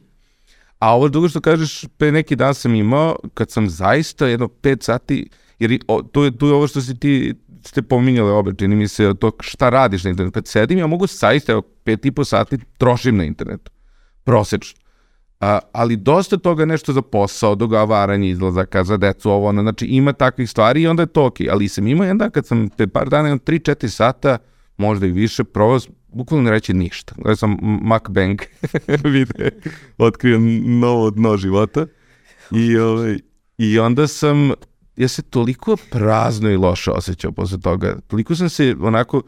A ovo drugo što kažeš, pre neki dan sam imao, kad sam zaista jedno pet sati, jer o, to, je, to je ovo što si ti ste pominjali obe, čini mi se, to šta radiš na internetu. Kad sedim, ja mogu zaista, evo, pet i po sati trošim na internetu. Prosečno. A, ali dosta toga nešto za posao, dogovaranje izlazaka za decu, ovo, ono, znači ima takvih stvari i onda je to ok. Ali sam imao jedan kad sam te par dana, 3-4 sata, možda i više, probao bukvalno ne reći ništa. Gledao sam Macbang *laughs* vide, otkrio novo dno života i, ovaj, i onda sam, ja se toliko prazno i loše osjećao posle toga. Toliko sam se onako,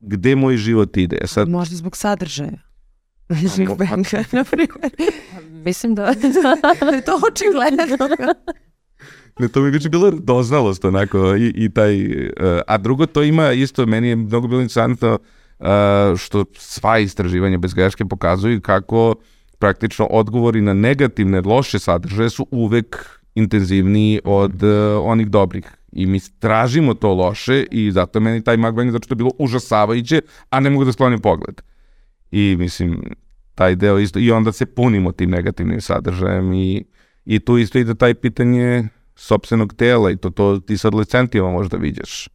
gde moj život ide. Sad, Možda zbog sadržaja. Big Bang, na primjer. *laughs* Mislim da... da *laughs* je to očigledno. Ne, to mi više bilo doznalost onako i, i taj, uh, a drugo to ima isto, meni je mnogo bilo interesantno uh, što sva istraživanja bez greške pokazuju kako praktično odgovori na negativne, loše sadržaje su uvek intenzivniji od uh, onih dobrih. I mi tražimo to loše i zato meni taj Magbang zato što je bilo užasavajuće, a ne mogu da sklonim pogled. I mislim, taj deo isto, i onda se punimo tim negativnim sadržajem i, i tu isto ide taj pitanje sobstvenog tela i to, to ti sa adolescentima možda viđaš.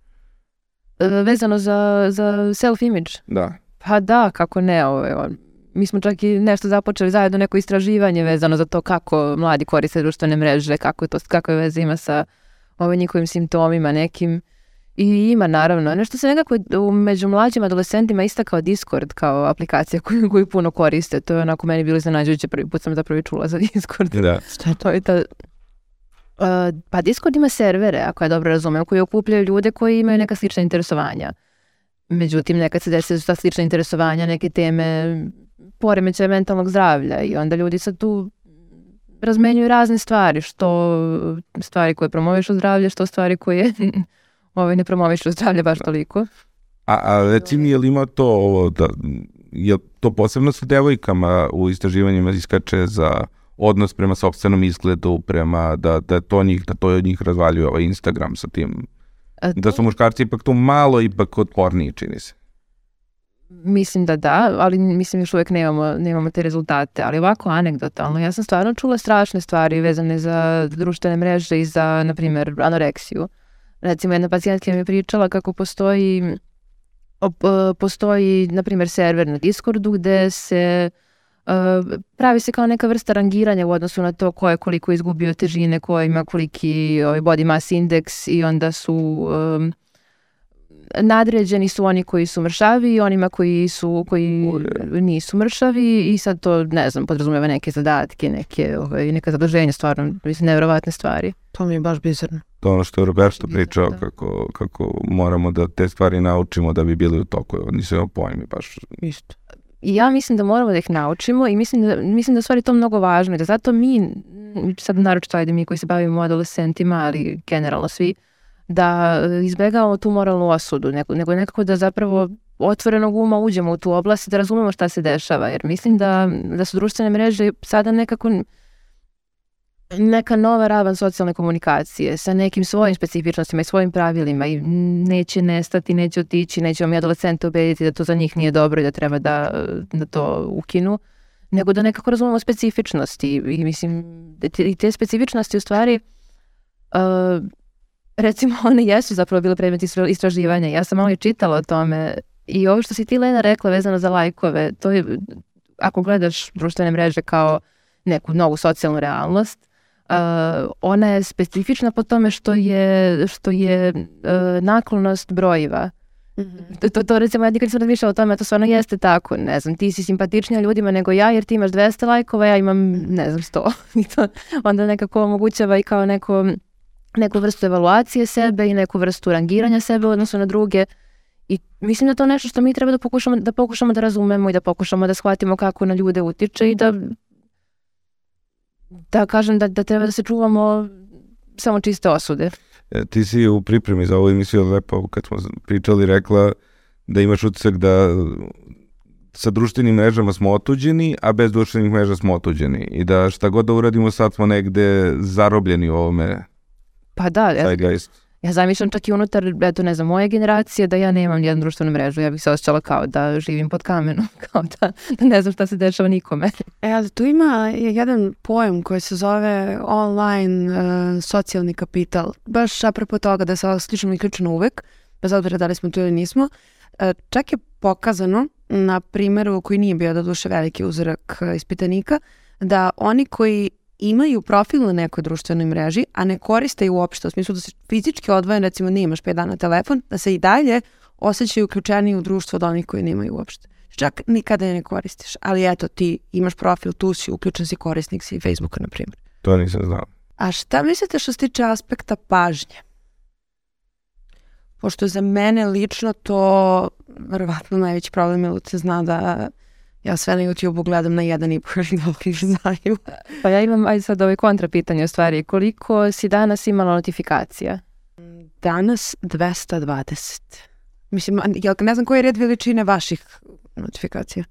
E, vezano za, za self-image? Da. Pa da, kako ne, ovo, mi smo čak i nešto započeli zajedno neko istraživanje vezano za to kako mladi koriste društvene mreže, kako, to, kako je veze ima sa ovim njihovim simptomima nekim. I ima naravno. Nešto se nekako među mlađim adolescentima istakao Discord kao aplikacija koju, koju puno koriste. To je onako meni bilo iznenađujuće. Prvi put sam zapravo čula za Discord. Da. Šta je to? Je ta, Uh, pa Discord ima servere, ako ja dobro razumem, koji okupljaju ljude koji imaju neka slična interesovanja. Međutim, nekad se desi da su ta slična interesovanja, neke teme poremećaja mentalnog zdravlja i onda ljudi sad tu razmenjuju razne stvari, što stvari koje promovišu zdravlje, što stvari koje *laughs* ovaj, ne promovišu zdravlje baš toliko. A, a reci mi, je li ima to ovo, da, je to posebno sa devojkama u istraživanjima iskače za odnos prema sobstvenom izgledu, prema da, da to njih, da to od njih razvaljuje ovaj Instagram sa tim. A to... Da su muškarci ipak tu malo ipak otporniji, čini se. Mislim da da, ali mislim još uvek nemamo, nemamo te rezultate. Ali ovako anegdotalno, ja sam stvarno čula strašne stvari vezane za društvene mreže i za, na primjer, anoreksiju. Recimo, jedna pacijentka mi je pričala kako postoji postoji, na primjer, server na Discordu gde se Uh, pravi se kao neka vrsta rangiranja u odnosu na to ko je koliko izgubio težine, ko ima koliki ovaj, body mass index i onda su um, nadređeni su oni koji su mršavi i onima koji su koji nisu mršavi i sad to ne znam podrazumeva neke zadatke, neke ovaj neka zaduženja stvarno mislim nevjerovatne stvari. To mi je baš bizarno. To ono što je Roberto pričao da. kako, kako moramo da te stvari naučimo da bi bili u toku. Nisam imao pojmi baš. Isto. I ja mislim da moramo da ih naučimo i mislim da, mislim da stvari to mnogo važno i da zato mi, sad naročito ajde mi koji se bavimo adolescentima, ali generalno svi, da izbegavamo tu moralnu osudu, nego, nego nekako da zapravo otvorenog uma uđemo u tu oblast i da razumemo šta se dešava, jer mislim da, da su društvene mreže sada nekako neka nova ravan socijalne komunikacije sa nekim svojim specifičnostima i svojim pravilima i neće nestati, neće otići, neće vam i adolescente ubediti da to za njih nije dobro i da treba da, da to ukinu, nego da nekako razumemo specifičnosti i mislim i te specifičnosti u stvari uh, recimo *laughs* one jesu zapravo bile predmet istraživanja. Ja sam malo i čitala o tome i ovo što si ti Lena rekla vezano za lajkove, to je ako gledaš društvene mreže kao neku novu socijalnu realnost, Uh, ona je specifična po tome što je, što je uh, naklonost brojiva. Mm -hmm. to, to recimo ja nikad nisam razmišljala o tome, to stvarno jeste tako, ne znam, ti si simpatičnija ljudima nego ja jer ti imaš 200 lajkova, ja imam, ne znam, 100. *laughs* I to onda nekako omogućava i kao neko, neku vrstu evaluacije sebe i neku vrstu rangiranja sebe u odnosu na druge. I mislim da to nešto što mi treba da pokušamo da pokušamo da razumemo i da pokušamo da shvatimo kako na ljude utiče i da da kažem da, da treba da se čuvamo samo čiste osude. E, ti si u pripremi za ovu emisiju lepo, kad smo pričali, rekla da imaš utisak da sa društvenim mrežama smo otuđeni, a bez društvenih mreža smo otuđeni. I da šta god da uradimo sad smo negde zarobljeni u ovome Pa da, ja, ja zamišljam čak i unutar, eto ne znam, moje generacije da ja nemam nijednu društvenu mrežu, ja bih se osjećala kao da živim pod kamenom, *laughs* kao da, da ne znam šta se dešava nikome. E, ali tu ima jedan pojam koji se zove online uh, socijalni kapital. Baš apropo toga da se slično uključeno uvek, bez obzira da li smo tu ili nismo. Uh, čak je pokazano na primjeru koji nije bio da duše veliki uzorak uh, ispitanika, da oni koji imaju profil na nekoj društvenoj mreži, a ne koriste ju uopšte, u smislu da se fizički odvojen, recimo ne imaš 5 dana telefon, da se i dalje osjećaju uključeni u društvo od onih koji nemaju uopšte. Čak nikada je ne koristiš, ali eto ti imaš profil, tu si, uključen si korisnik si Facebooka, na primjer. To nisam znao. A šta mislite što se tiče aspekta pažnje? Pošto za mene lično to verovatno najveći problem je se zna da Ja sve na YouTube-u gledam na jedan i po *laughs* dobri *laughs* znaju. Pa ja imam, ajde sad ovaj kontra pitanje u stvari. Koliko si danas imala notifikacija? Danas 220. Mislim, ja ne znam koji je red veličine vaših notifikacija.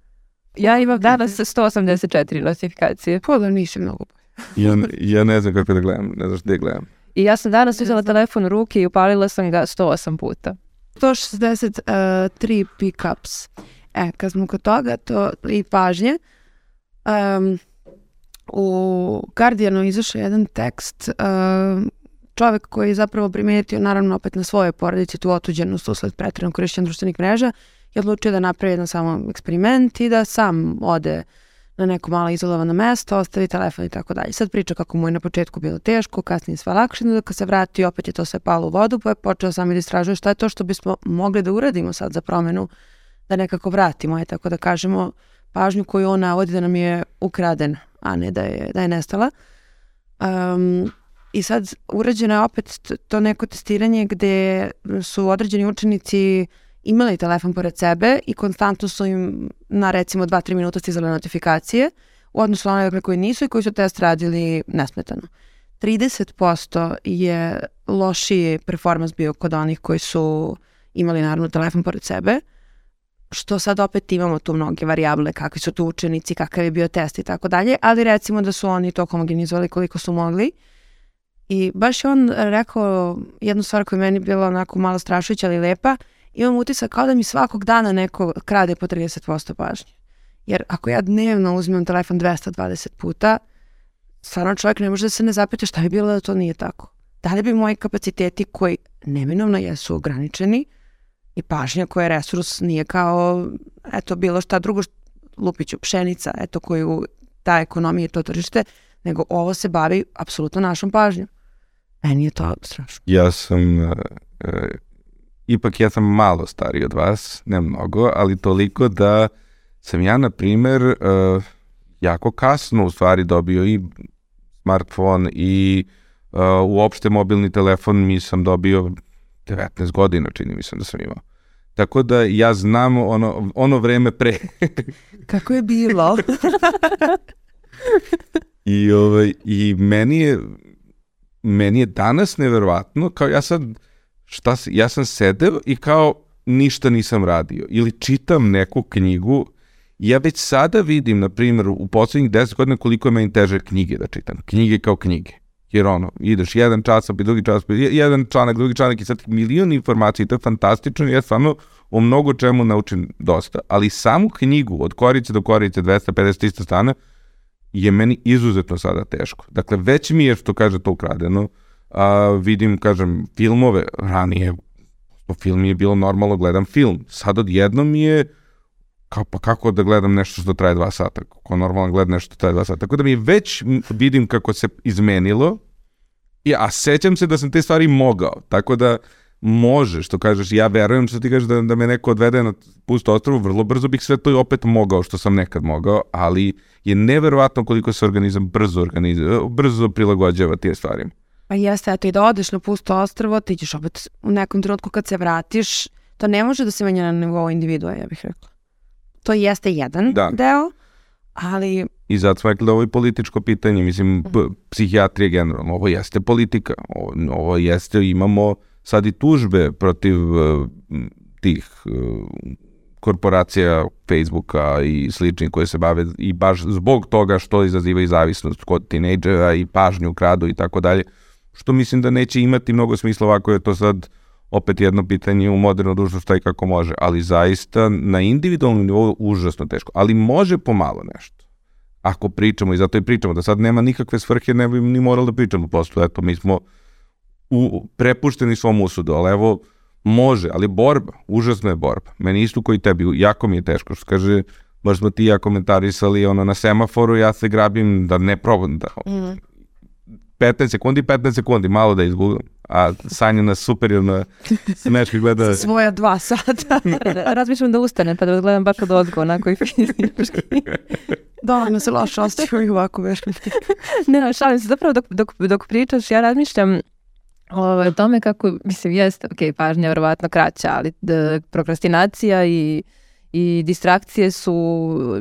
Ja imam danas 184 notifikacije. Pa da nisi mnogo ja, ja ne znam kako da gledam, ne znaš gde gledam. I ja sam danas uzela telefon u ruke i upalila sam ga 108 puta. 163 pick-ups. E, kad smo kod toga, to i pažnje, um, u Guardianu izašao jedan tekst um, čovek koji je zapravo primetio naravno opet na svoje porodici tu otuđenost usled pretrednog korišćenja društvenih mreža je odlučio da napravi jedan samo eksperiment i da sam ode na neko malo izolovano mesto, ostavi telefon i tako dalje. Sad priča kako mu je na početku bilo teško, kasnije sve lakše, da kad se vrati opet je to sve palo u vodu, pa je počeo sam i da istražuje šta je to što bismo mogli da uradimo sad za promenu, da nekako vratimo, je tako da kažemo, pažnju koju on navodi da nam je ukradena, a ne da je, da je nestala. Um, I sad urađeno je opet to neko testiranje gde su određeni učenici imali telefon pored sebe i konstantno su im na recimo 2-3 minuta stizale notifikacije u odnosu na one koji nisu i koji su test radili nesmetano. 30% je lošiji performans bio kod onih koji su imali naravno telefon pored sebe, što sad opet imamo tu mnoge varijable, kakvi su tu učenici, kakav je bio test i tako dalje, ali recimo da su oni to homogenizovali koliko su mogli. I baš je on rekao jednu stvar koja je meni bila onako malo strašujuća ali lepa, imam utisak kao da mi svakog dana neko krade po 30% pažnje. Jer ako ja dnevno uzmem telefon 220 puta, stvarno čovjek ne može da se ne zapita šta bi bilo da to nije tako. Da li bi moji kapaciteti koji neminovno jesu ograničeni i pažnja koja je resurs nije kao eto bilo šta drugo lupiću pšenica eto koju ta ekonomija to tržište nego ovo se bavi apsolutno našom pažnjom. Meni je to strašno. Ja sam uh, uh, ipak ja sam malo stariji od vas, ne mnogo, ali toliko da sam ja, na primer, uh, jako kasno u stvari dobio i smartfon i uh, uopšte mobilni telefon mi sam dobio 19 godina, čini mi se da sam imao. Tako da ja znam ono, ono vreme pre. *laughs* Kako je bilo? *laughs* I, ovaj, I meni je meni je danas neverovatno, kao ja sad šta, ja sam sedeo i kao ništa nisam radio. Ili čitam neku knjigu ja već sada vidim, na primjer, u poslednjih 10 godina koliko je meni teže knjige da čitam. Knjige kao knjige. Jer ono, ideš jedan čas, pa drugi čas, pa jedan članak, drugi članak i sad milion informacija i to je fantastično ja stvarno o mnogo čemu naučim dosta. Ali samu knjigu od korice do korice 250-300 strana je meni izuzetno sada teško. Dakle, već mi je, što kaže, to ukradeno, a, vidim, kažem, filmove, ranije, po film je bilo normalno, gledam film. Sad odjednom mi je, kao, pa kako da gledam nešto što traje dva sata, kako normalno gledam nešto što traje dva sata. Tako da mi već vidim kako se izmenilo, i, a sećam se da sam te stvari mogao, tako da može, što kažeš, ja verujem što ti kažeš da, da me neko odvede na pusto ostrovu, vrlo brzo bih sve to i opet mogao što sam nekad mogao, ali je neverovatno koliko se organizam brzo, organizam, brzo prilagođava tije stvarima. Pa jeste, eto i da odeš na pusto ostrvo, ti ćeš opet u nekom trenutku kad se vratiš, to ne može da se menja na nivou individua, ja bih rekla. To jeste jedan da. deo, ali... I zato smo rekli da ovo je političko pitanje, mislim, -hmm. psihijatrija generalno, ovo jeste politika, ovo, ovo jeste, imamo sad i tužbe protiv uh, tih uh, korporacija Facebooka i sličnih koje se bave i baš zbog toga što izaziva i zavisnost kod tinejdžera i pažnju kradu i tako dalje što mislim da neće imati mnogo smisla ovako je to sad opet jedno pitanje u moderno društvu šta i kako može, ali zaista na individualnom nivou užasno teško, ali može pomalo nešto. Ako pričamo, i zato i pričamo, da sad nema nikakve svrhe, ne bi ni morali da pričamo, prosto, eto, mi smo u, prepušteni svom usudu, ali evo, može, ali borba, užasna je borba. Meni isto koji tebi, jako mi je teško, što kaže, baš smo ti ja komentarisali ono na semaforu, ja se grabim da ne probam da, mm. 15 sekundi, 15 sekundi, malo da izgooglam. A Sanja na superiorno smeški gleda... Svoja dva sata. *laughs* Razmišljam da ustanem pa da gledam baš od odgo, onako i fizički. da, ne se loše ostavio ovako veš. ne, no, šalim se, zapravo dok, dok, dok pričaš, ja razmišljam ovaj, o tome kako, mislim, jeste, ok, pažnja je verovatno kraća, ali da, prokrastinacija i i distrakcije su,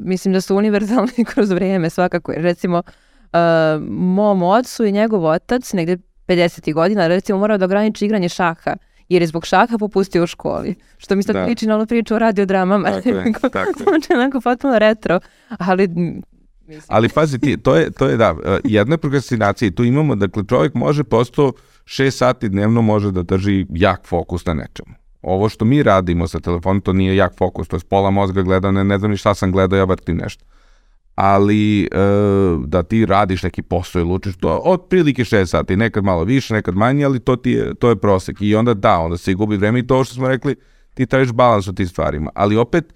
mislim da su univerzalne *laughs* kroz vrijeme svakako. Recimo, uh, mom ocu i njegov otac, negde 50. godina, recimo morao da ograniči igranje šaha jer je zbog šaha popustio u školi. Što mi sad da. priči na ono priču o radiodramama. Tako je, tako je. Znači onako potpuno retro, ali Mislim. Ali pazi ti, to je, to je da, e, jedna je prokrastinacija i tu imamo, dakle čovjek može posto šest sati dnevno može da drži jak fokus na nečemu. Ovo što mi radimo sa telefonom, to nije jak fokus, to je pola mozga gleda, ne, ne znam ni šta sam gledao, ja vrtim nešto ali e, da ti radiš neki posao ili učiš to otprilike 6 sati, nekad malo više, nekad manje, ali to ti je, to je prosek. I onda da, onda se gubi vreme i to što smo rekli, ti tražiš balans u tim stvarima, ali opet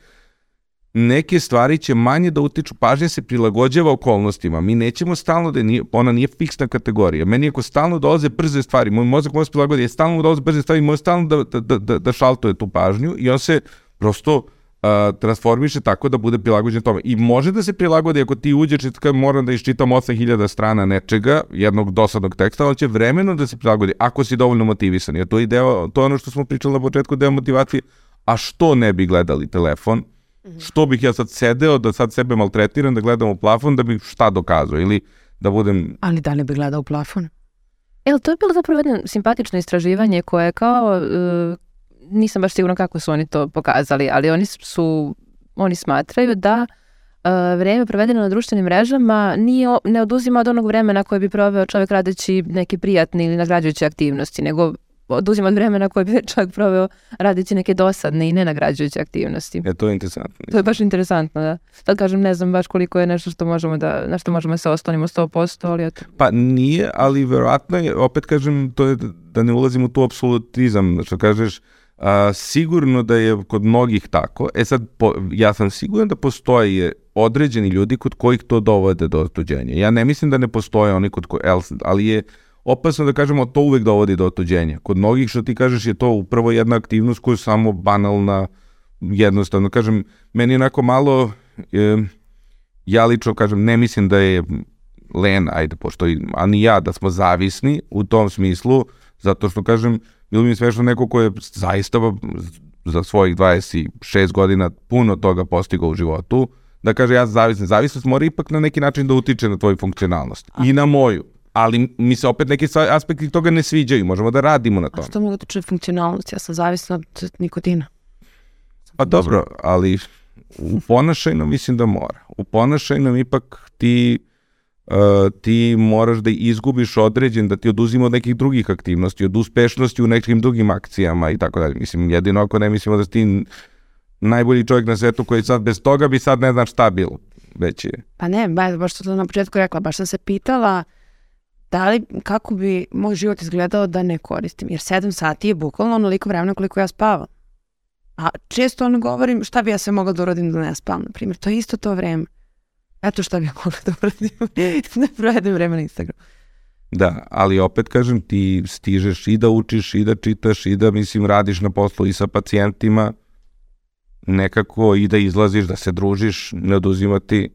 neke stvari će manje da utiču, pažnja se prilagođava okolnostima, mi nećemo stalno da nije, ona nije fiksna kategorija, meni ako stalno dolaze brze stvari, moj mozak može prilagoditi, je stalno dolaze brze stvari, može stalno da, da, da, da šaltuje tu pažnju i on se prosto uh, transformiše tako da bude prilagođen tome. I može da se prilagodi ako ti uđeš i tako moram da iščitam 8000 strana nečega, jednog dosadnog teksta, ali će vremeno da se prilagodi ako si dovoljno motivisan. Jer to je, deo, to je ono što smo pričali na početku, deo motivacije. A što ne bi gledali telefon? Mhm. Što bih ja sad sedeo da sad sebe maltretiram, da gledam u plafon, da bih šta dokazao? Ili da budem... Ali da li bi gledao u plafon? Evo, to je bilo zapravo jedno simpatično istraživanje koje kao, uh, nisam baš sigurna kako su oni to pokazali, ali oni su, oni smatraju da uh, vreme provedeno na društvenim mrežama nije, ne oduzima od onog vremena koje bi proveo čovjek radeći neke prijatne ili nagrađujuće aktivnosti, nego oduzima od vremena koje bi *laughs* čovjek proveo radeći neke dosadne i nenagrađujuće aktivnosti. E, to je interesantno. To je baš interesantno, da. Sad kažem, ne znam baš koliko je nešto što možemo da, na što možemo da se oslonimo 100%, ali eto. Pa nije, ali verovatno je, opet kažem, to je da ne ulazim u tu apsolutizam, što kažeš, a, sigurno da je kod mnogih tako. E sad, po, ja sam siguran da postoje određeni ljudi kod kojih to dovode do otuđenja. Ja ne mislim da ne postoje oni kod koji, ali je opasno da kažemo to uvek dovodi do otuđenja. Kod mnogih što ti kažeš je to upravo jedna aktivnost koja je samo banalna, jednostavno. Kažem, meni je onako malo, e, ja lično kažem, ne mislim da je len, ajde, pošto, a ni ja, da smo zavisni u tom smislu, zato što, kažem, bilo mi smešno neko ko je zaista za svojih 26 godina puno toga postigao u životu, da kaže ja zavisni. Zavisnost mora ipak na neki način da utiče na tvoju funkcionalnost. I na moju ali mi se opet neki aspekti toga ne sviđaju, možemo da radimo na tome. A što mogu da funkcionalnosti? Ja sam zavisna od nikotina. Pa dobro, ali u ponašajnom mislim da mora. U ponašajnom ipak ti uh, ti moraš da izgubiš određen, da ti oduzima od nekih drugih aktivnosti, od uspešnosti u nekim drugim akcijama i tako dalje. Mislim, jedino ako ne mislimo da si ti najbolji čovjek na svetu koji sad bez toga bi sad ne znam šta bilo. Već je. Pa ne, baš što sam na početku rekla, baš sam se pitala da li, kako bi moj život izgledao da ne koristim, jer 7 sati je bukvalno onoliko vremena koliko ja spavam. A često ono govorim šta bi ja sve mogla da uradim da ne spavam, na primjer. To je isto to vreme. Eto šta bi ja mogla da uradim. *laughs* da provedem vreme na Instagramu. Da, ali opet kažem, ti stižeš i da učiš, i da čitaš, i da, mislim, radiš na poslu i sa pacijentima, nekako i da izlaziš, da se družiš, ne oduzimati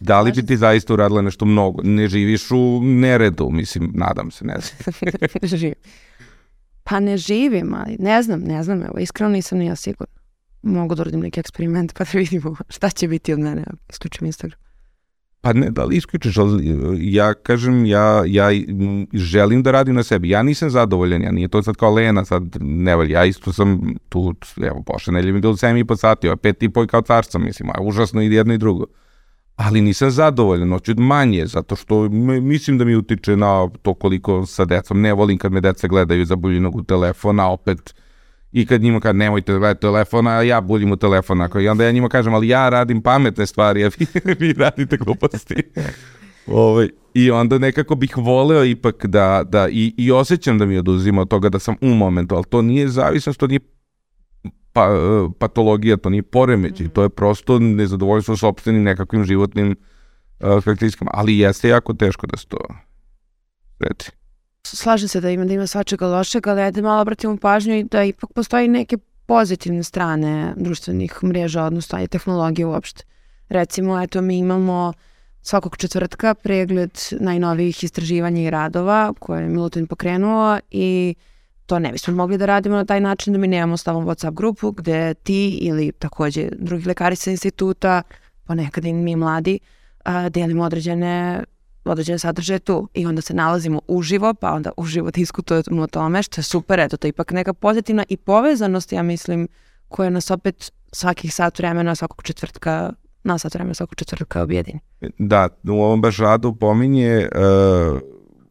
Da li bi ti zaista uradila nešto mnogo? Ne živiš u neredu, mislim, nadam se, ne znam. *laughs* živim. Pa ne živim, ali ne znam, ne znam, evo, iskreno nisam ni ja sigurna. Mogu da uradim neki eksperiment pa da vidimo šta će biti od mene, isključim Instagram. Pa ne, da li isključiš, ali ja kažem, ja, ja želim da radim na sebi. Ja nisam zadovoljan, ja nije to sad kao Lena, sad ne valj, ja isto sam tu, evo, pošle nedelje mi bilo 7 i po sati, a 5 i po kao carca, mislim, a užasno i jedno i drugo ali nisam zadovoljan, hoću manje, zato što mislim da mi utiče na to koliko sa decom, ne volim kad me deca gledaju za buljinog u telefona, opet i kad njima kad nemojte da gledati telefona, a ja buljim u telefona, i onda ja njima kažem, ali ja radim pametne stvari, a vi, *laughs* vi radite gluposti. Ove, *laughs* ovaj, I onda nekako bih voleo ipak da, da i, i osjećam da mi oduzima od toga da sam u momentu, ali to nije zavisnost, to nije pa, patologija, to nije poremećaj, mm -hmm. to je prosto nezadovoljstvo sobstvenim nekakvim životnim uh, karakteristikama, ali jeste jako teško da se to reći. Slažem se da ima, da ima svačega lošega, ali ajde malo obratimo pažnju i da ipak postoji neke pozitivne strane društvenih mreža, odnosno i tehnologije uopšte. Recimo, eto, mi imamo svakog četvrtka pregled najnovijih istraživanja i radova koje je Milutin pokrenuo i to ne bismo mogli da radimo na taj način da mi nemamo stalno WhatsApp grupu gde ti ili takođe drugi lekari sa instituta, ponekad i mi mladi, a, delimo određene određene sadržaje tu i onda se nalazimo uživo, pa onda uživo diskutujemo o tome, što je super, eto, to je ipak neka pozitivna i povezanost, ja mislim, koja nas opet svakih sat vremena, svakog četvrtka, na sat vremena svakog četvrtka objedini. Da, u ovom baš radu pominje, uh,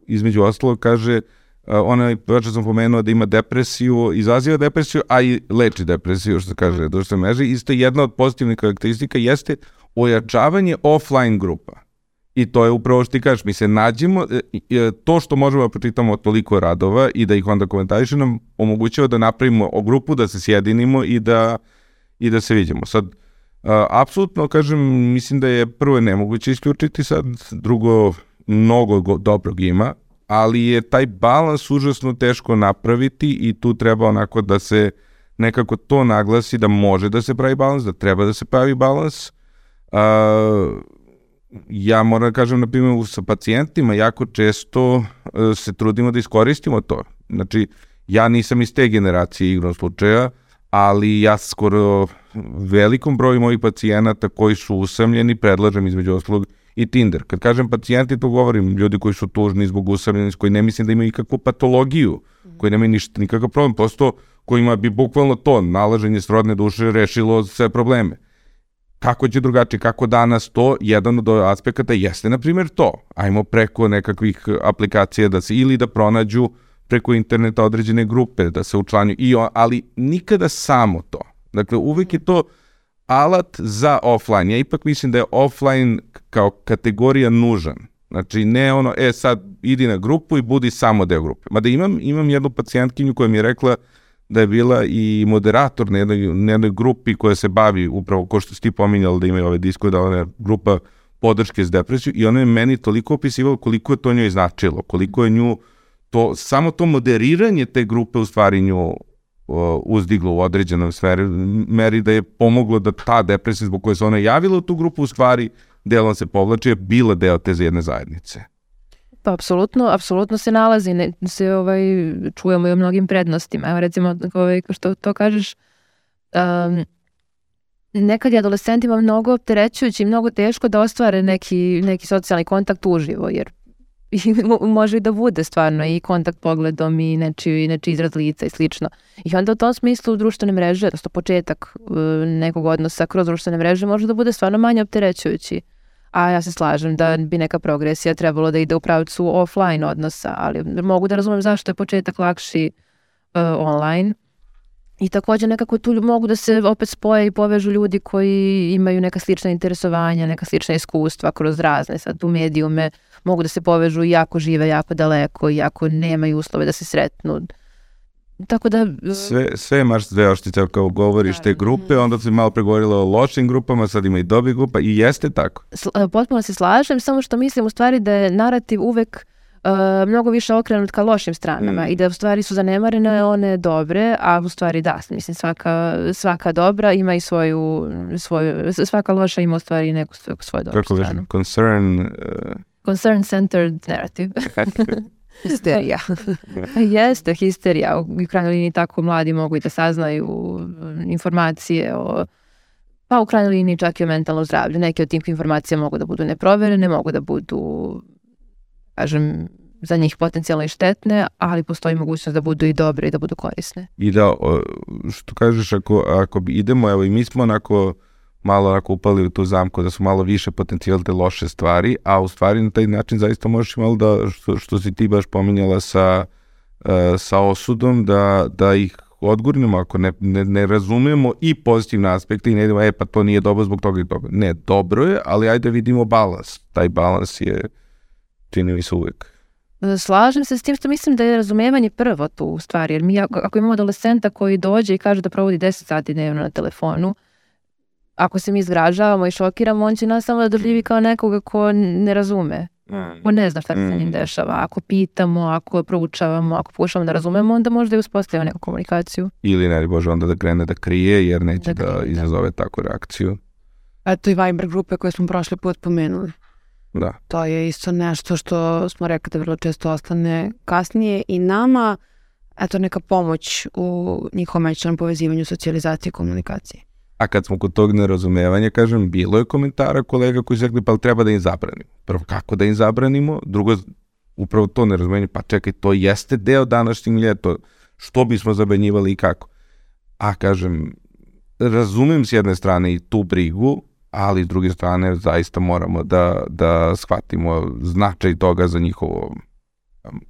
između ostalog kaže, uh, ona već sam pomenuo da ima depresiju, izaziva depresiju, a i leči depresiju, što kaže društvene mreže. Isto jedna od pozitivnih karakteristika jeste ojačavanje offline grupa. I to je upravo što ti kažeš, mi se nađemo, e, e, to što možemo da pročitamo toliko radova i da ih onda komentariše nam omogućava da napravimo o grupu, da se sjedinimo i da, i da se vidimo. Sad, apsolutno, kažem, mislim da je prvo nemoguće isključiti sad, drugo, mnogo go, dobrog ima, ali je taj balans užasno teško napraviti i tu treba onako da se nekako to naglasi da može da se pravi balans, da treba da se pravi balans. A, ja moram da kažem, na primjer, sa pacijentima jako često uh, se trudimo da iskoristimo to. Znači, ja nisam iz te generacije igrom slučaja, ali ja skoro velikom broju mojih pacijenata koji su usamljeni predlažem između oslog i Tinder. Kad kažem pacijenti, to govorim ljudi koji su tužni zbog usamljenosti, koji ne mislim da imaju ikakvu patologiju, koji nemaju ništa, nikakav problem, posto kojima bi bukvalno to nalaženje srodne duše rešilo sve probleme. Kako će drugačije, kako danas to, jedan od aspekata jeste, na primjer, to. Ajmo preko nekakvih aplikacija da se ili da pronađu preko interneta određene grupe, da se učlanju, i on, ali nikada samo to. Dakle, uvek je to alat za offline. Ja ipak mislim da je offline kao kategorija nužan. Znači, ne ono, e sad idi na grupu i budi samo deo grupe. Mada imam, imam jednu pacijentkinju koja mi je rekla da je bila i moderator na jednoj, na jednoj grupi koja se bavi upravo, ko što si ti pominjala da imaju ove disko, da ona grupa podrške s depresiju i ona je meni toliko opisivala koliko je to njoj značilo, koliko je nju to, samo to moderiranje te grupe u stvari nju uzdiglo u određenom sferi, meri da je pomoglo da ta depresija zbog koje se ona javila u tu grupu u stvari delom se povlači je bila deo te jedne zajednice. Pa apsolutno, apsolutno se nalazi, ne, se ovaj, čujemo i o mnogim prednostima. Evo recimo, ovaj, što to kažeš, um, nekad je adolescentima mnogo opterećujući i mnogo teško da ostvare neki, neki socijalni kontakt uživo, jer *laughs* i može i da bude stvarno i kontakt pogledom i nečiji, neči izraz lica i slično. I onda u tom smislu društvene mreže, odnosno početak uh, nekog odnosa kroz društvene mreže može da bude stvarno manje opterećujući. A ja se slažem da bi neka progresija trebalo da ide u pravcu offline odnosa, ali mogu da razumem zašto je početak lakši uh, online. I takođe nekako tu mogu da se opet spoje i povežu ljudi koji imaju neka slična interesovanja, neka slična iskustva kroz razne sad tu medijume, mogu da se povežu i jako žive jako daleko i jako nemaju uslove da se sretnu. Tako da... Sve, sve imaš dve oštice kao govoriš te grupe, onda si malo pregovorila o lošim grupama, sad ima i dobi grupa i jeste tako. Sl potpuno se slažem, samo što mislim u stvari da je narativ uvek uh, mnogo više okrenut ka lošim stranama mm. i da u stvari su zanemarene one dobre, a u stvari da, mislim svaka, svaka dobra ima i svoju, svoju svaka loša ima u stvari neku svoju, svoju dobru Kako stranu. Kako concern... Uh... Concern-centered narrative. *laughs* *laughs* Histerija. *laughs* Jeste, histerija. U krajnjoj liniji tako mladi mogu i da saznaju informacije o pa u krajnjoj liniji čak i o mentalnom zdravlju. Neke od tih informacija mogu da budu neproverene, mogu da budu, kažem, za njih potencijalno i štetne, ali postoji mogućnost da budu i dobre i da budu korisne. I da, što kažeš, ako, ako idemo, evo i mi smo onako malo onako upali u tu zamku da su malo više potencijal te loše stvari, a u stvari na taj način zaista možeš malo da, što, što si ti baš pominjala sa, uh, sa osudom, da, da ih odgurnemo ako ne, ne, ne razumemo i pozitivne aspekte i ne idemo, e pa to nije dobro zbog toga i toga. Ne, dobro je, ali ajde vidimo balans. Taj balans je, čini mi se uvek. Slažem se s tim što mislim da je razumevanje prvo tu u stvari, jer mi ako, imamo adolescenta koji dođe i kaže da provodi 10 sati dnevno na telefonu, ako se mi zgražavamo i šokiramo, on će nas samo da doživi kao nekoga ko ne razume. Mm. Ko ne zna šta se sa njim mm. dešava. Ako pitamo, ako proučavamo, ako pokušamo da razumemo, onda možda i uspostavimo neku komunikaciju. Ili ne bože onda da krene da krije jer neće da, da, da. izazove takvu reakciju. Eto i Viber grupe koje smo prošli put pomenuli. Da. To je isto nešto što smo rekli da vrlo često ostane kasnije i nama eto neka pomoć u njihovom međusobnom povezivanju, socijalizaciji i komunikaciji. A kad smo kod tog nerazumevanja, kažem, bilo je komentara kolega koji su rekli, pa treba da im zabranimo. Prvo, kako da im zabranimo? Drugo, upravo to nerazumevanje, pa čekaj, to jeste deo današnjeg ljeta, što bismo zabranjivali i kako. A kažem, razumem s jedne strane i tu brigu, ali s druge strane zaista moramo da, da shvatimo značaj toga za njihovo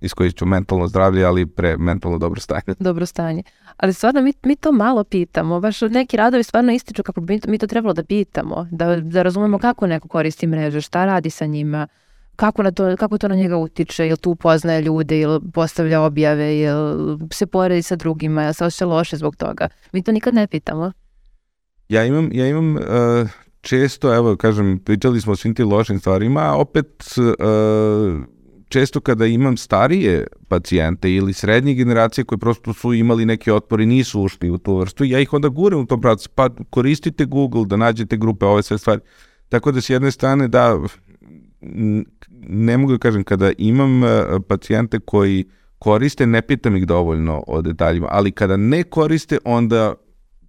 iskoristit ću mentalno zdravlje, ali pre mentalno dobro stanje. *laughs* Dobro stanje. Ali stvarno mi, mi to malo pitamo, baš neki radovi stvarno ističu kako bi mi to trebalo da pitamo, da, da razumemo kako neko koristi mreže, šta radi sa njima, kako, na to, kako to na njega utiče, jel tu upoznaje ljude, jel postavlja objave, jel se poredi sa drugima, jel se osjeća loše zbog toga. Mi to nikad ne pitamo. Ja imam, ja imam uh, često, evo kažem, pričali smo o svim tim lošim stvarima, a opet uh, često kada imam starije pacijente ili srednje generacije koje prosto su imali neki otpor i nisu ušli u tu vrstu, ja ih onda gurem u tom pravcu, pa koristite Google da nađete grupe, ove sve stvari. Tako da s jedne strane da ne mogu da kažem, kada imam e, pacijente koji koriste, ne pitam ih dovoljno o detaljima, ali kada ne koriste, onda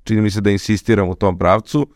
čini mi se da insistiram u tom pravcu,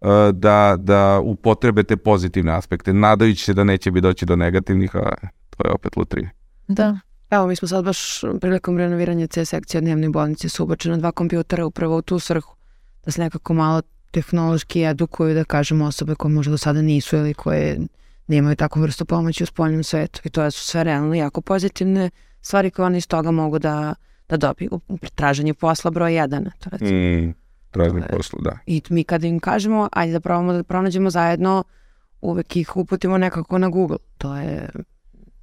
e, da, da upotrebe te pozitivne aspekte, nadajući se da neće bi doći do negativnih, a to je opet lutrija. Da. Evo, mi smo sad baš prilikom renoviranja C sekcije dnevne bolnice su ubačena dva kompjutera upravo u tu svrhu, da se nekako malo tehnološki edukuju, da kažemo, osobe koje možda do sada nisu ili koje nemaju takvu vrstu pomoći u spoljnom svetu i to su sve realno jako pozitivne stvari koje oni iz toga mogu da, da dobiju. Traženje posla broj jedan. To recimo. Mm, traženje posla, da. I mi kad im kažemo, ajde da probamo da pronađemo zajedno, uvek ih uputimo nekako na Google. To je,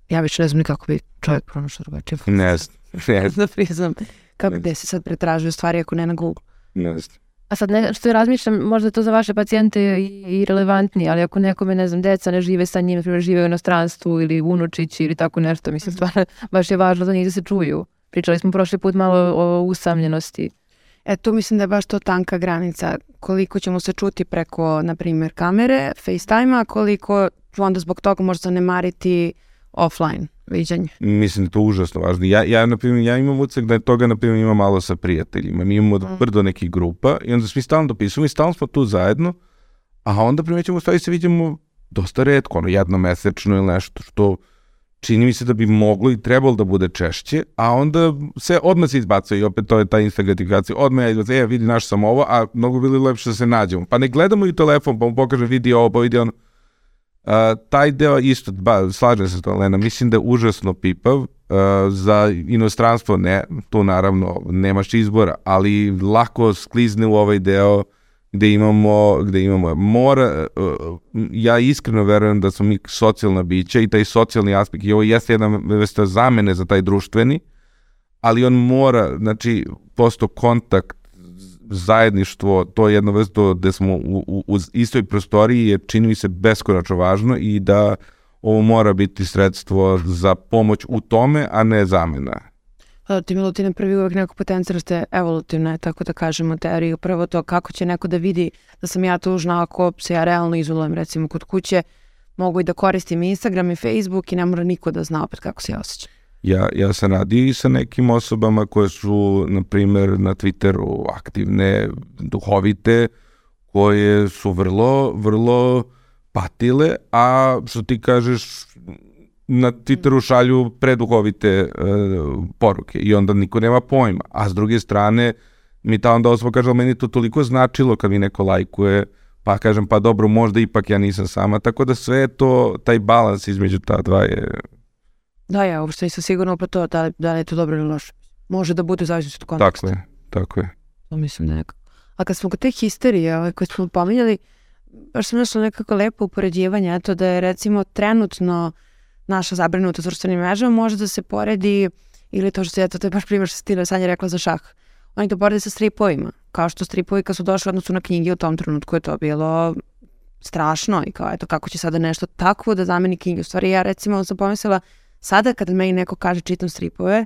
ja više ne znam ni kako bi čovjek pronašao drugačije. Ne znam. Ne znam. *laughs* da priznam. Kako gde se sad pretražuju stvari ako ne na Google. Ne znam. A sad ne, što razmišljam, možda je to za vaše pacijente i, i relevantnije, ali ako nekome, ne znam, deca ne žive sa njim, primjer žive u inostranstvu ili unučići ili tako nešto, mislim, mhm. stvarno baš je važno za njih da se čuju. Pričali smo prošli put malo o usamljenosti. E, tu mislim da je baš to tanka granica. Koliko ćemo se čuti preko, na primjer, kamere, FaceTime-a, koliko onda zbog toga možda zanemariti offline viđanje. Mislim da to užasno važno. Ja, ja, na primjer, ja imam ucek da je toga, na primjer, ima malo sa prijateljima. Mi imamo mm. brdo nekih grupa i onda svi stalno dopisujemo i stalno smo tu zajedno, a onda primećemo, stvari se vidimo dosta redko, ono jednomesečno ili nešto, što čini mi se da bi moglo i trebalo da bude češće, a onda se odmah se izbacuje i opet to je ta instant gratifikacija. Odmah ja izbacuje, e, vidi naš sam ovo, a mnogo bi lepše da se nađemo. Pa ne gledamo i telefon, pa mu pokaže vidi ovo, pa vidi ono. Uh, taj deo isto, ba, slažem se to, Lena, mislim da je užasno pipav, uh, za inostranstvo ne, tu naravno nemaš izbora, ali lako sklizne u ovaj deo gde imamo, gde imamo mora, uh, ja iskreno verujem da smo mi socijalna bića i taj socijalni aspekt, i ovo jeste jedna vrsta zamene za taj društveni, ali on mora, znači, posto kontakt zajedništvo, to je jedno vrsto gde smo u, u, u istoj prostoriji je čini mi se beskonačno važno i da ovo mora biti sredstvo za pomoć u tome, a ne zamena. Pa, ti milutine prvi uvek neko potencijal evolutivne, tako da kažemo, teoriju. Prvo to kako će neko da vidi da sam ja tužna ako se ja realno izolujem recimo kod kuće, mogu i da koristim Instagram i Facebook i ne mora niko da zna opet kako se ja osjećam. Ja, ja sam radio i sa nekim osobama koje su, na primer, na Twitteru aktivne, duhovite, koje su vrlo, vrlo patile, a što ti kažeš, na Twitteru šalju preduhovite e, poruke i onda niko nema pojma. A s druge strane, mi ta onda osoba kaže, meni to toliko značilo kad mi neko lajkuje, pa kažem, pa dobro, možda ipak ja nisam sama. Tako da sve to, taj balans između ta dva je Da, ja uopšte nisam sigurna pa to, da, da li je to dobro ili loše. Može da bude zavisno od konteksta. Tako je, tako je. To mislim da nekako. A kad smo kod te histerije ove, koje smo pominjali, baš sam našla nekako lepo upoređivanje, eto da je recimo trenutno naša zabrinuta društvenim mrežama može da se poredi ili to što eto, to je baš primjer što ti Sanja rekla za šah. Oni to poredi sa stripovima. Kao što stripovi kad su došli odnosu na knjige u tom trenutku je to bilo strašno i kao eto kako će sada nešto takvo da zameni knjige. U stvari ja recimo sam pomislila Sada kad meni neko kaže čitam stripove,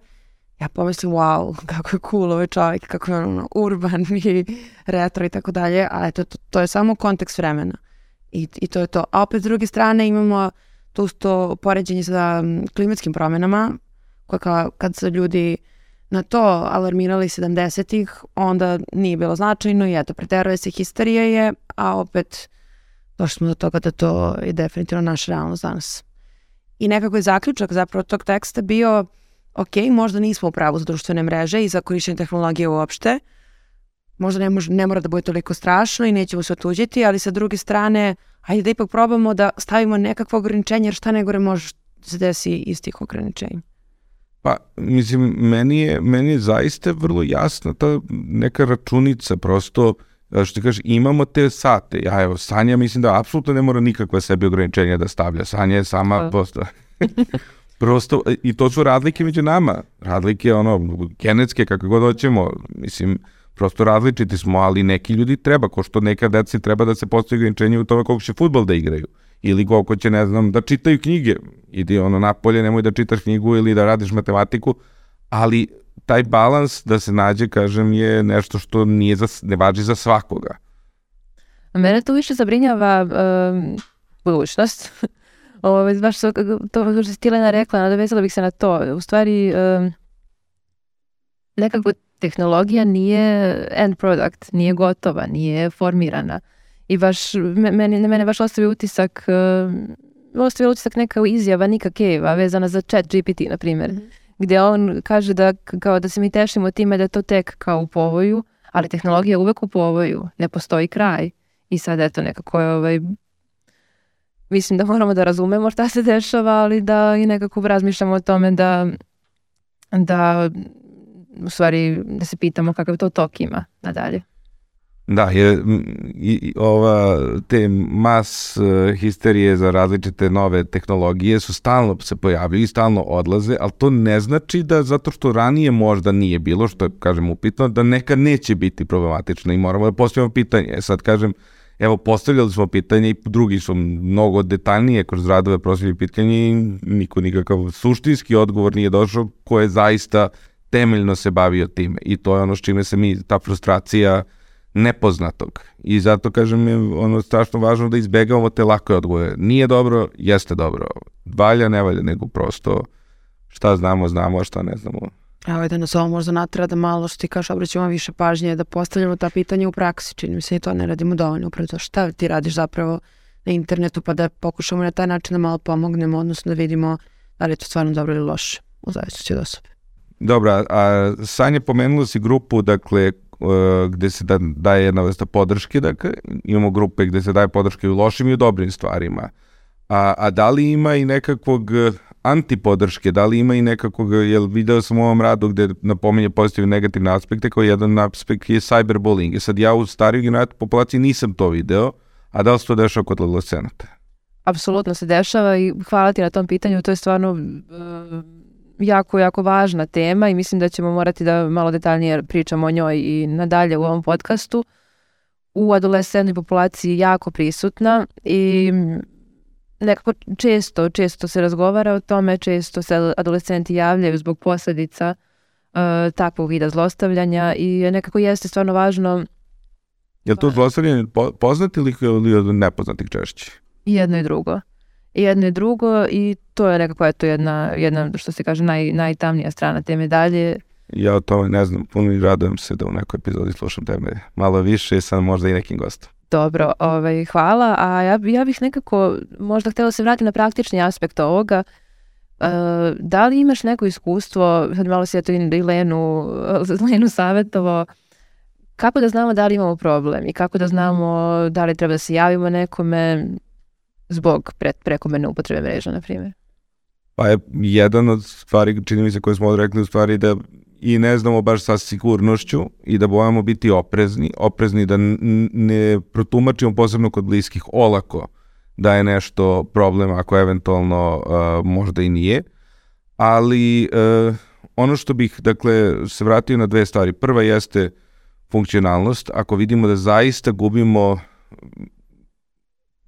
ja pomislim wow, *laughs* kako je cool ovaj čovjek, kako je ono, urban *laughs* i retro i tako dalje, a eto, to, to je samo kontekst vremena. I, I to je to. A opet s druge strane imamo to, to poređenje sa klimatskim promenama, koje kao kad su ljudi na to alarmirali 70-ih, onda nije bilo značajno i eto, preteruje se, histerija je, a opet došli smo do toga da to je definitivno naša realnost danas. I nekako je zaključak zapravo tog teksta bio ok, možda nismo u pravu za društvene mreže i za korišćenje tehnologije uopšte, možda ne, može, ne mora da bude toliko strašno i nećemo se otuđiti, ali sa druge strane, hajde da ipak probamo da stavimo nekakvo ograničenje, jer šta negore može da se desi iz tih ograničenja. Pa, mislim, meni je, meni je zaista vrlo jasna ta neka računica, prosto, što ti kažeš, imamo te sate. Ja, evo, Sanja mislim da apsolutno ne mora nikakva sebi ograničenja da stavlja. Sanja je sama pa. prosto... *laughs* prosto, i to su razlike među nama. Razlike, ono, genetske, kako god hoćemo. Mislim, prosto različiti smo, ali neki ljudi treba, ko što neka deci treba da se postoji ograničenje u tome koliko će futbol da igraju ili koliko će, ne znam, da čitaju knjige. Idi ono napolje, nemoj da čitaš knjigu ili da radiš matematiku, ali taj balans da se nađe, kažem, je nešto što nije za, ne važi za svakoga. Mene to više zabrinjava um, budućnost. Ovo, *laughs* ovaj, baš to, to što si Tilena rekla, nadovezala bih se na to. U stvari, um, nekako tehnologija nije end product, nije gotova, nije formirana. I baš, meni, mene baš ostavi utisak, uh, ostavi utisak neka izjava Nika Keva vezana za chat GPT, na primjer. Mm -hmm. Gdje on kaže da, kao da se mi tešimo time da to tek kao u povoju, ali tehnologija je uvek u povoju, ne postoji kraj. I sad eto nekako je ovaj, mislim da moramo da razumemo šta se dešava, ali da i nekako razmišljamo o tome da, da u stvari da se pitamo kakav to tok ima nadalje. Da, je, i, ova, te mas uh, histerije za različite nove tehnologije su stalno se pojavljaju i stalno odlaze, ali to ne znači da zato što ranije možda nije bilo, što je, kažem, upitno, da neka neće biti problematično i moramo da postavimo pitanje. E sad, kažem, evo, postavljali smo pitanje i drugi su mnogo detaljnije kroz radove prosvili pitanje i niko nikakav suštinski odgovor nije došao ko je zaista temeljno se bavio time. I to je ono s čime se mi, ta frustracija nepoznatog. I zato kažem je ono strašno važno da izbegavamo te lake odgovore. Nije dobro, jeste dobro. Valja, ne valja, nego prosto šta znamo, znamo, a šta ne znamo. Evo da nas ovo možda natrada malo što ti kažeš obraćamo više pažnje da postavljamo ta pitanja u praksi. Čini mi se i to ne radimo dovoljno. Upravo to šta ti radiš zapravo na internetu pa da pokušamo na taj način da malo pomognemo, odnosno da vidimo da li je to stvarno dobro ili loše u zavisnosti od osobe. Dobro, a Sanja pomenula si grupu, dakle, gde se da, daje jedna vrsta podrške, dakle, imamo grupe gde se daje podrške u lošim i u dobrim stvarima. A, a da li ima i nekakvog uh, antipodrške, da li ima i nekakvog, jel video sam u ovom radu gde napominje pozitivne i negativne aspekte, kao jedan aspekt je cyberbullying. I sad ja u starijoj generaciji populaciji nisam to video, a da li se to dešava kod adolescenata? Apsolutno se dešava i hvala ti na tom pitanju, to je stvarno uh, jako, jako važna tema i mislim da ćemo morati da malo detaljnije pričamo o njoj i nadalje u ovom podcastu. U adolescentnoj populaciji jako prisutna i nekako često, često se razgovara o tome, često se adolescenti javljaju zbog posledica uh, takvog vida zlostavljanja i nekako jeste stvarno važno Je li to zlostavljanje poznati ili, ili od nepoznatih češće? Jedno i drugo jedno i drugo i to je nekako eto jedna, jedna što se kaže naj, najtamnija strana te medalje. Ja o tome ne znam, puno i radujem se da u nekoj epizodi slušam teme malo više i sam možda i nekim gostom. Dobro, ovaj, hvala, a ja, ja bih nekako možda htjela se vratiti na praktični aspekt ovoga. Uh, da li imaš neko iskustvo, sad malo si ja to i Lenu, *laughs* Lenu savjetovo, kako da znamo da li imamo problem i kako da znamo da li treba da se javimo nekome, zbog pre, prekomerne upotrebe mreža, na primjer? Pa je jedan od stvari, čini mi se, koje smo odrekli u stvari da i ne znamo baš sa sigurnošću i da bojamo biti oprezni, oprezni da ne protumačimo posebno kod bliskih olako da je nešto problem ako eventualno uh, možda i nije. Ali uh, ono što bih, dakle, se vratio na dve stvari. Prva jeste funkcionalnost. Ako vidimo da zaista gubimo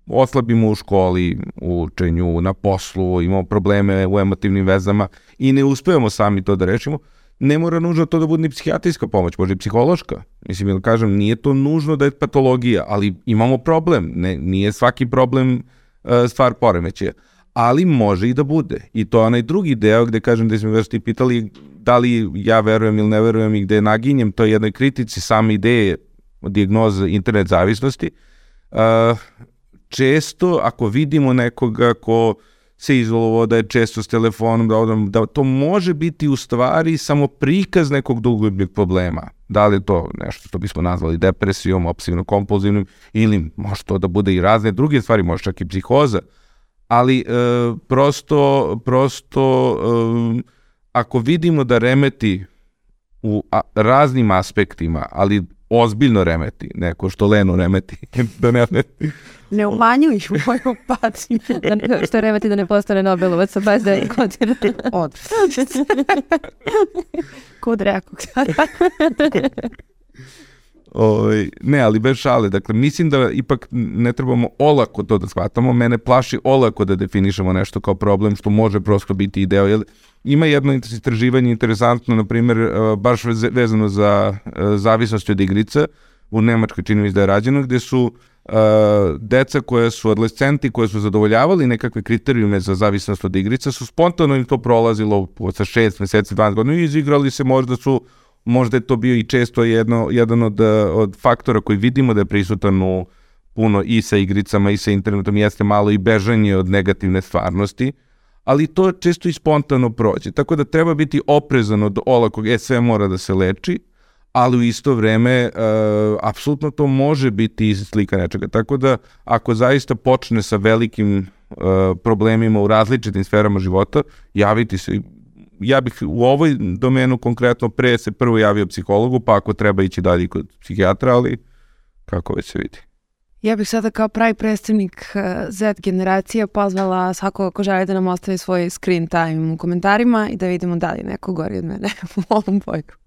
oslabimo u školi, u učenju, na poslu, imamo probleme u emotivnim vezama i ne uspevamo sami to da rešimo, ne mora nužno to da bude ni psihijatrijska pomoć, može i psihološka. Mislim, ili kažem, nije to nužno da je patologija, ali imamo problem. Ne, nije svaki problem uh, stvar poremećaja. Ali može i da bude. I to je onaj drugi deo gde kažem da smo već ti pitali da li ja verujem ili ne verujem i gde naginjem to je jednoj kritici same ideje dijagnoze internet zavisnosti. Uh, često ako vidimo nekoga ko se izolovao da je često s telefonom, da, da to može biti u stvari samo prikaz nekog dugobljeg problema. Da li to nešto što bismo nazvali depresijom, opsivno-kompulzivnim ili može to da bude i razne druge stvari, može čak i psihoza. Ali e, prosto, prosto e, ako vidimo da remeti u a, raznim aspektima, ali ozbiljno remeti, neko što Leno remeti, *laughs* da ne remeti. Ne umanjuj moju patnju. *laughs* Da, što remeti da ne postane Nobelovac sa *laughs* 29 godina. Odvrat. Kud rekao. Ovaj, ne, ali bez šale. Dakle, mislim da ipak ne trebamo olako to da shvatamo. Mene plaši olako da definišemo nešto kao problem što može prosto biti ideo. Jer ima jedno istraživanje interesantno, na primjer, eh, baš vezano za eh, zavisnost od igrica. U Nemačkoj čini mi da je rađeno, gde su uh, deca koje su adolescenti, koje su zadovoljavali nekakve kriterijume za zavisnost od igrica, su spontano im to prolazilo sa 6 meseci, 12 godina i izigrali se, možda su možda je to bio i često jedno, jedan od, od faktora koji vidimo da je prisutan u puno i sa igricama i sa internetom, jeste malo i bežanje od negativne stvarnosti, ali to često i spontano prođe. Tako da treba biti oprezan od olakog, e sve mora da se leči, ali u isto vreme uh, apsolutno to može biti slika nečega. Tako da ako zaista počne sa velikim uh, problemima u različitim sferama života, javiti se ja bih u ovoj domenu konkretno pre se prvo javio psihologu, pa ako treba ići dalje kod psihijatra, ali kako već se vidi. Ja bih sada kao pravi predstavnik eh, Z generacije pozvala svako ko želi da nam ostavi svoj screen time u komentarima i da vidimo da li neko gori od mene *laughs* u ovom bojku.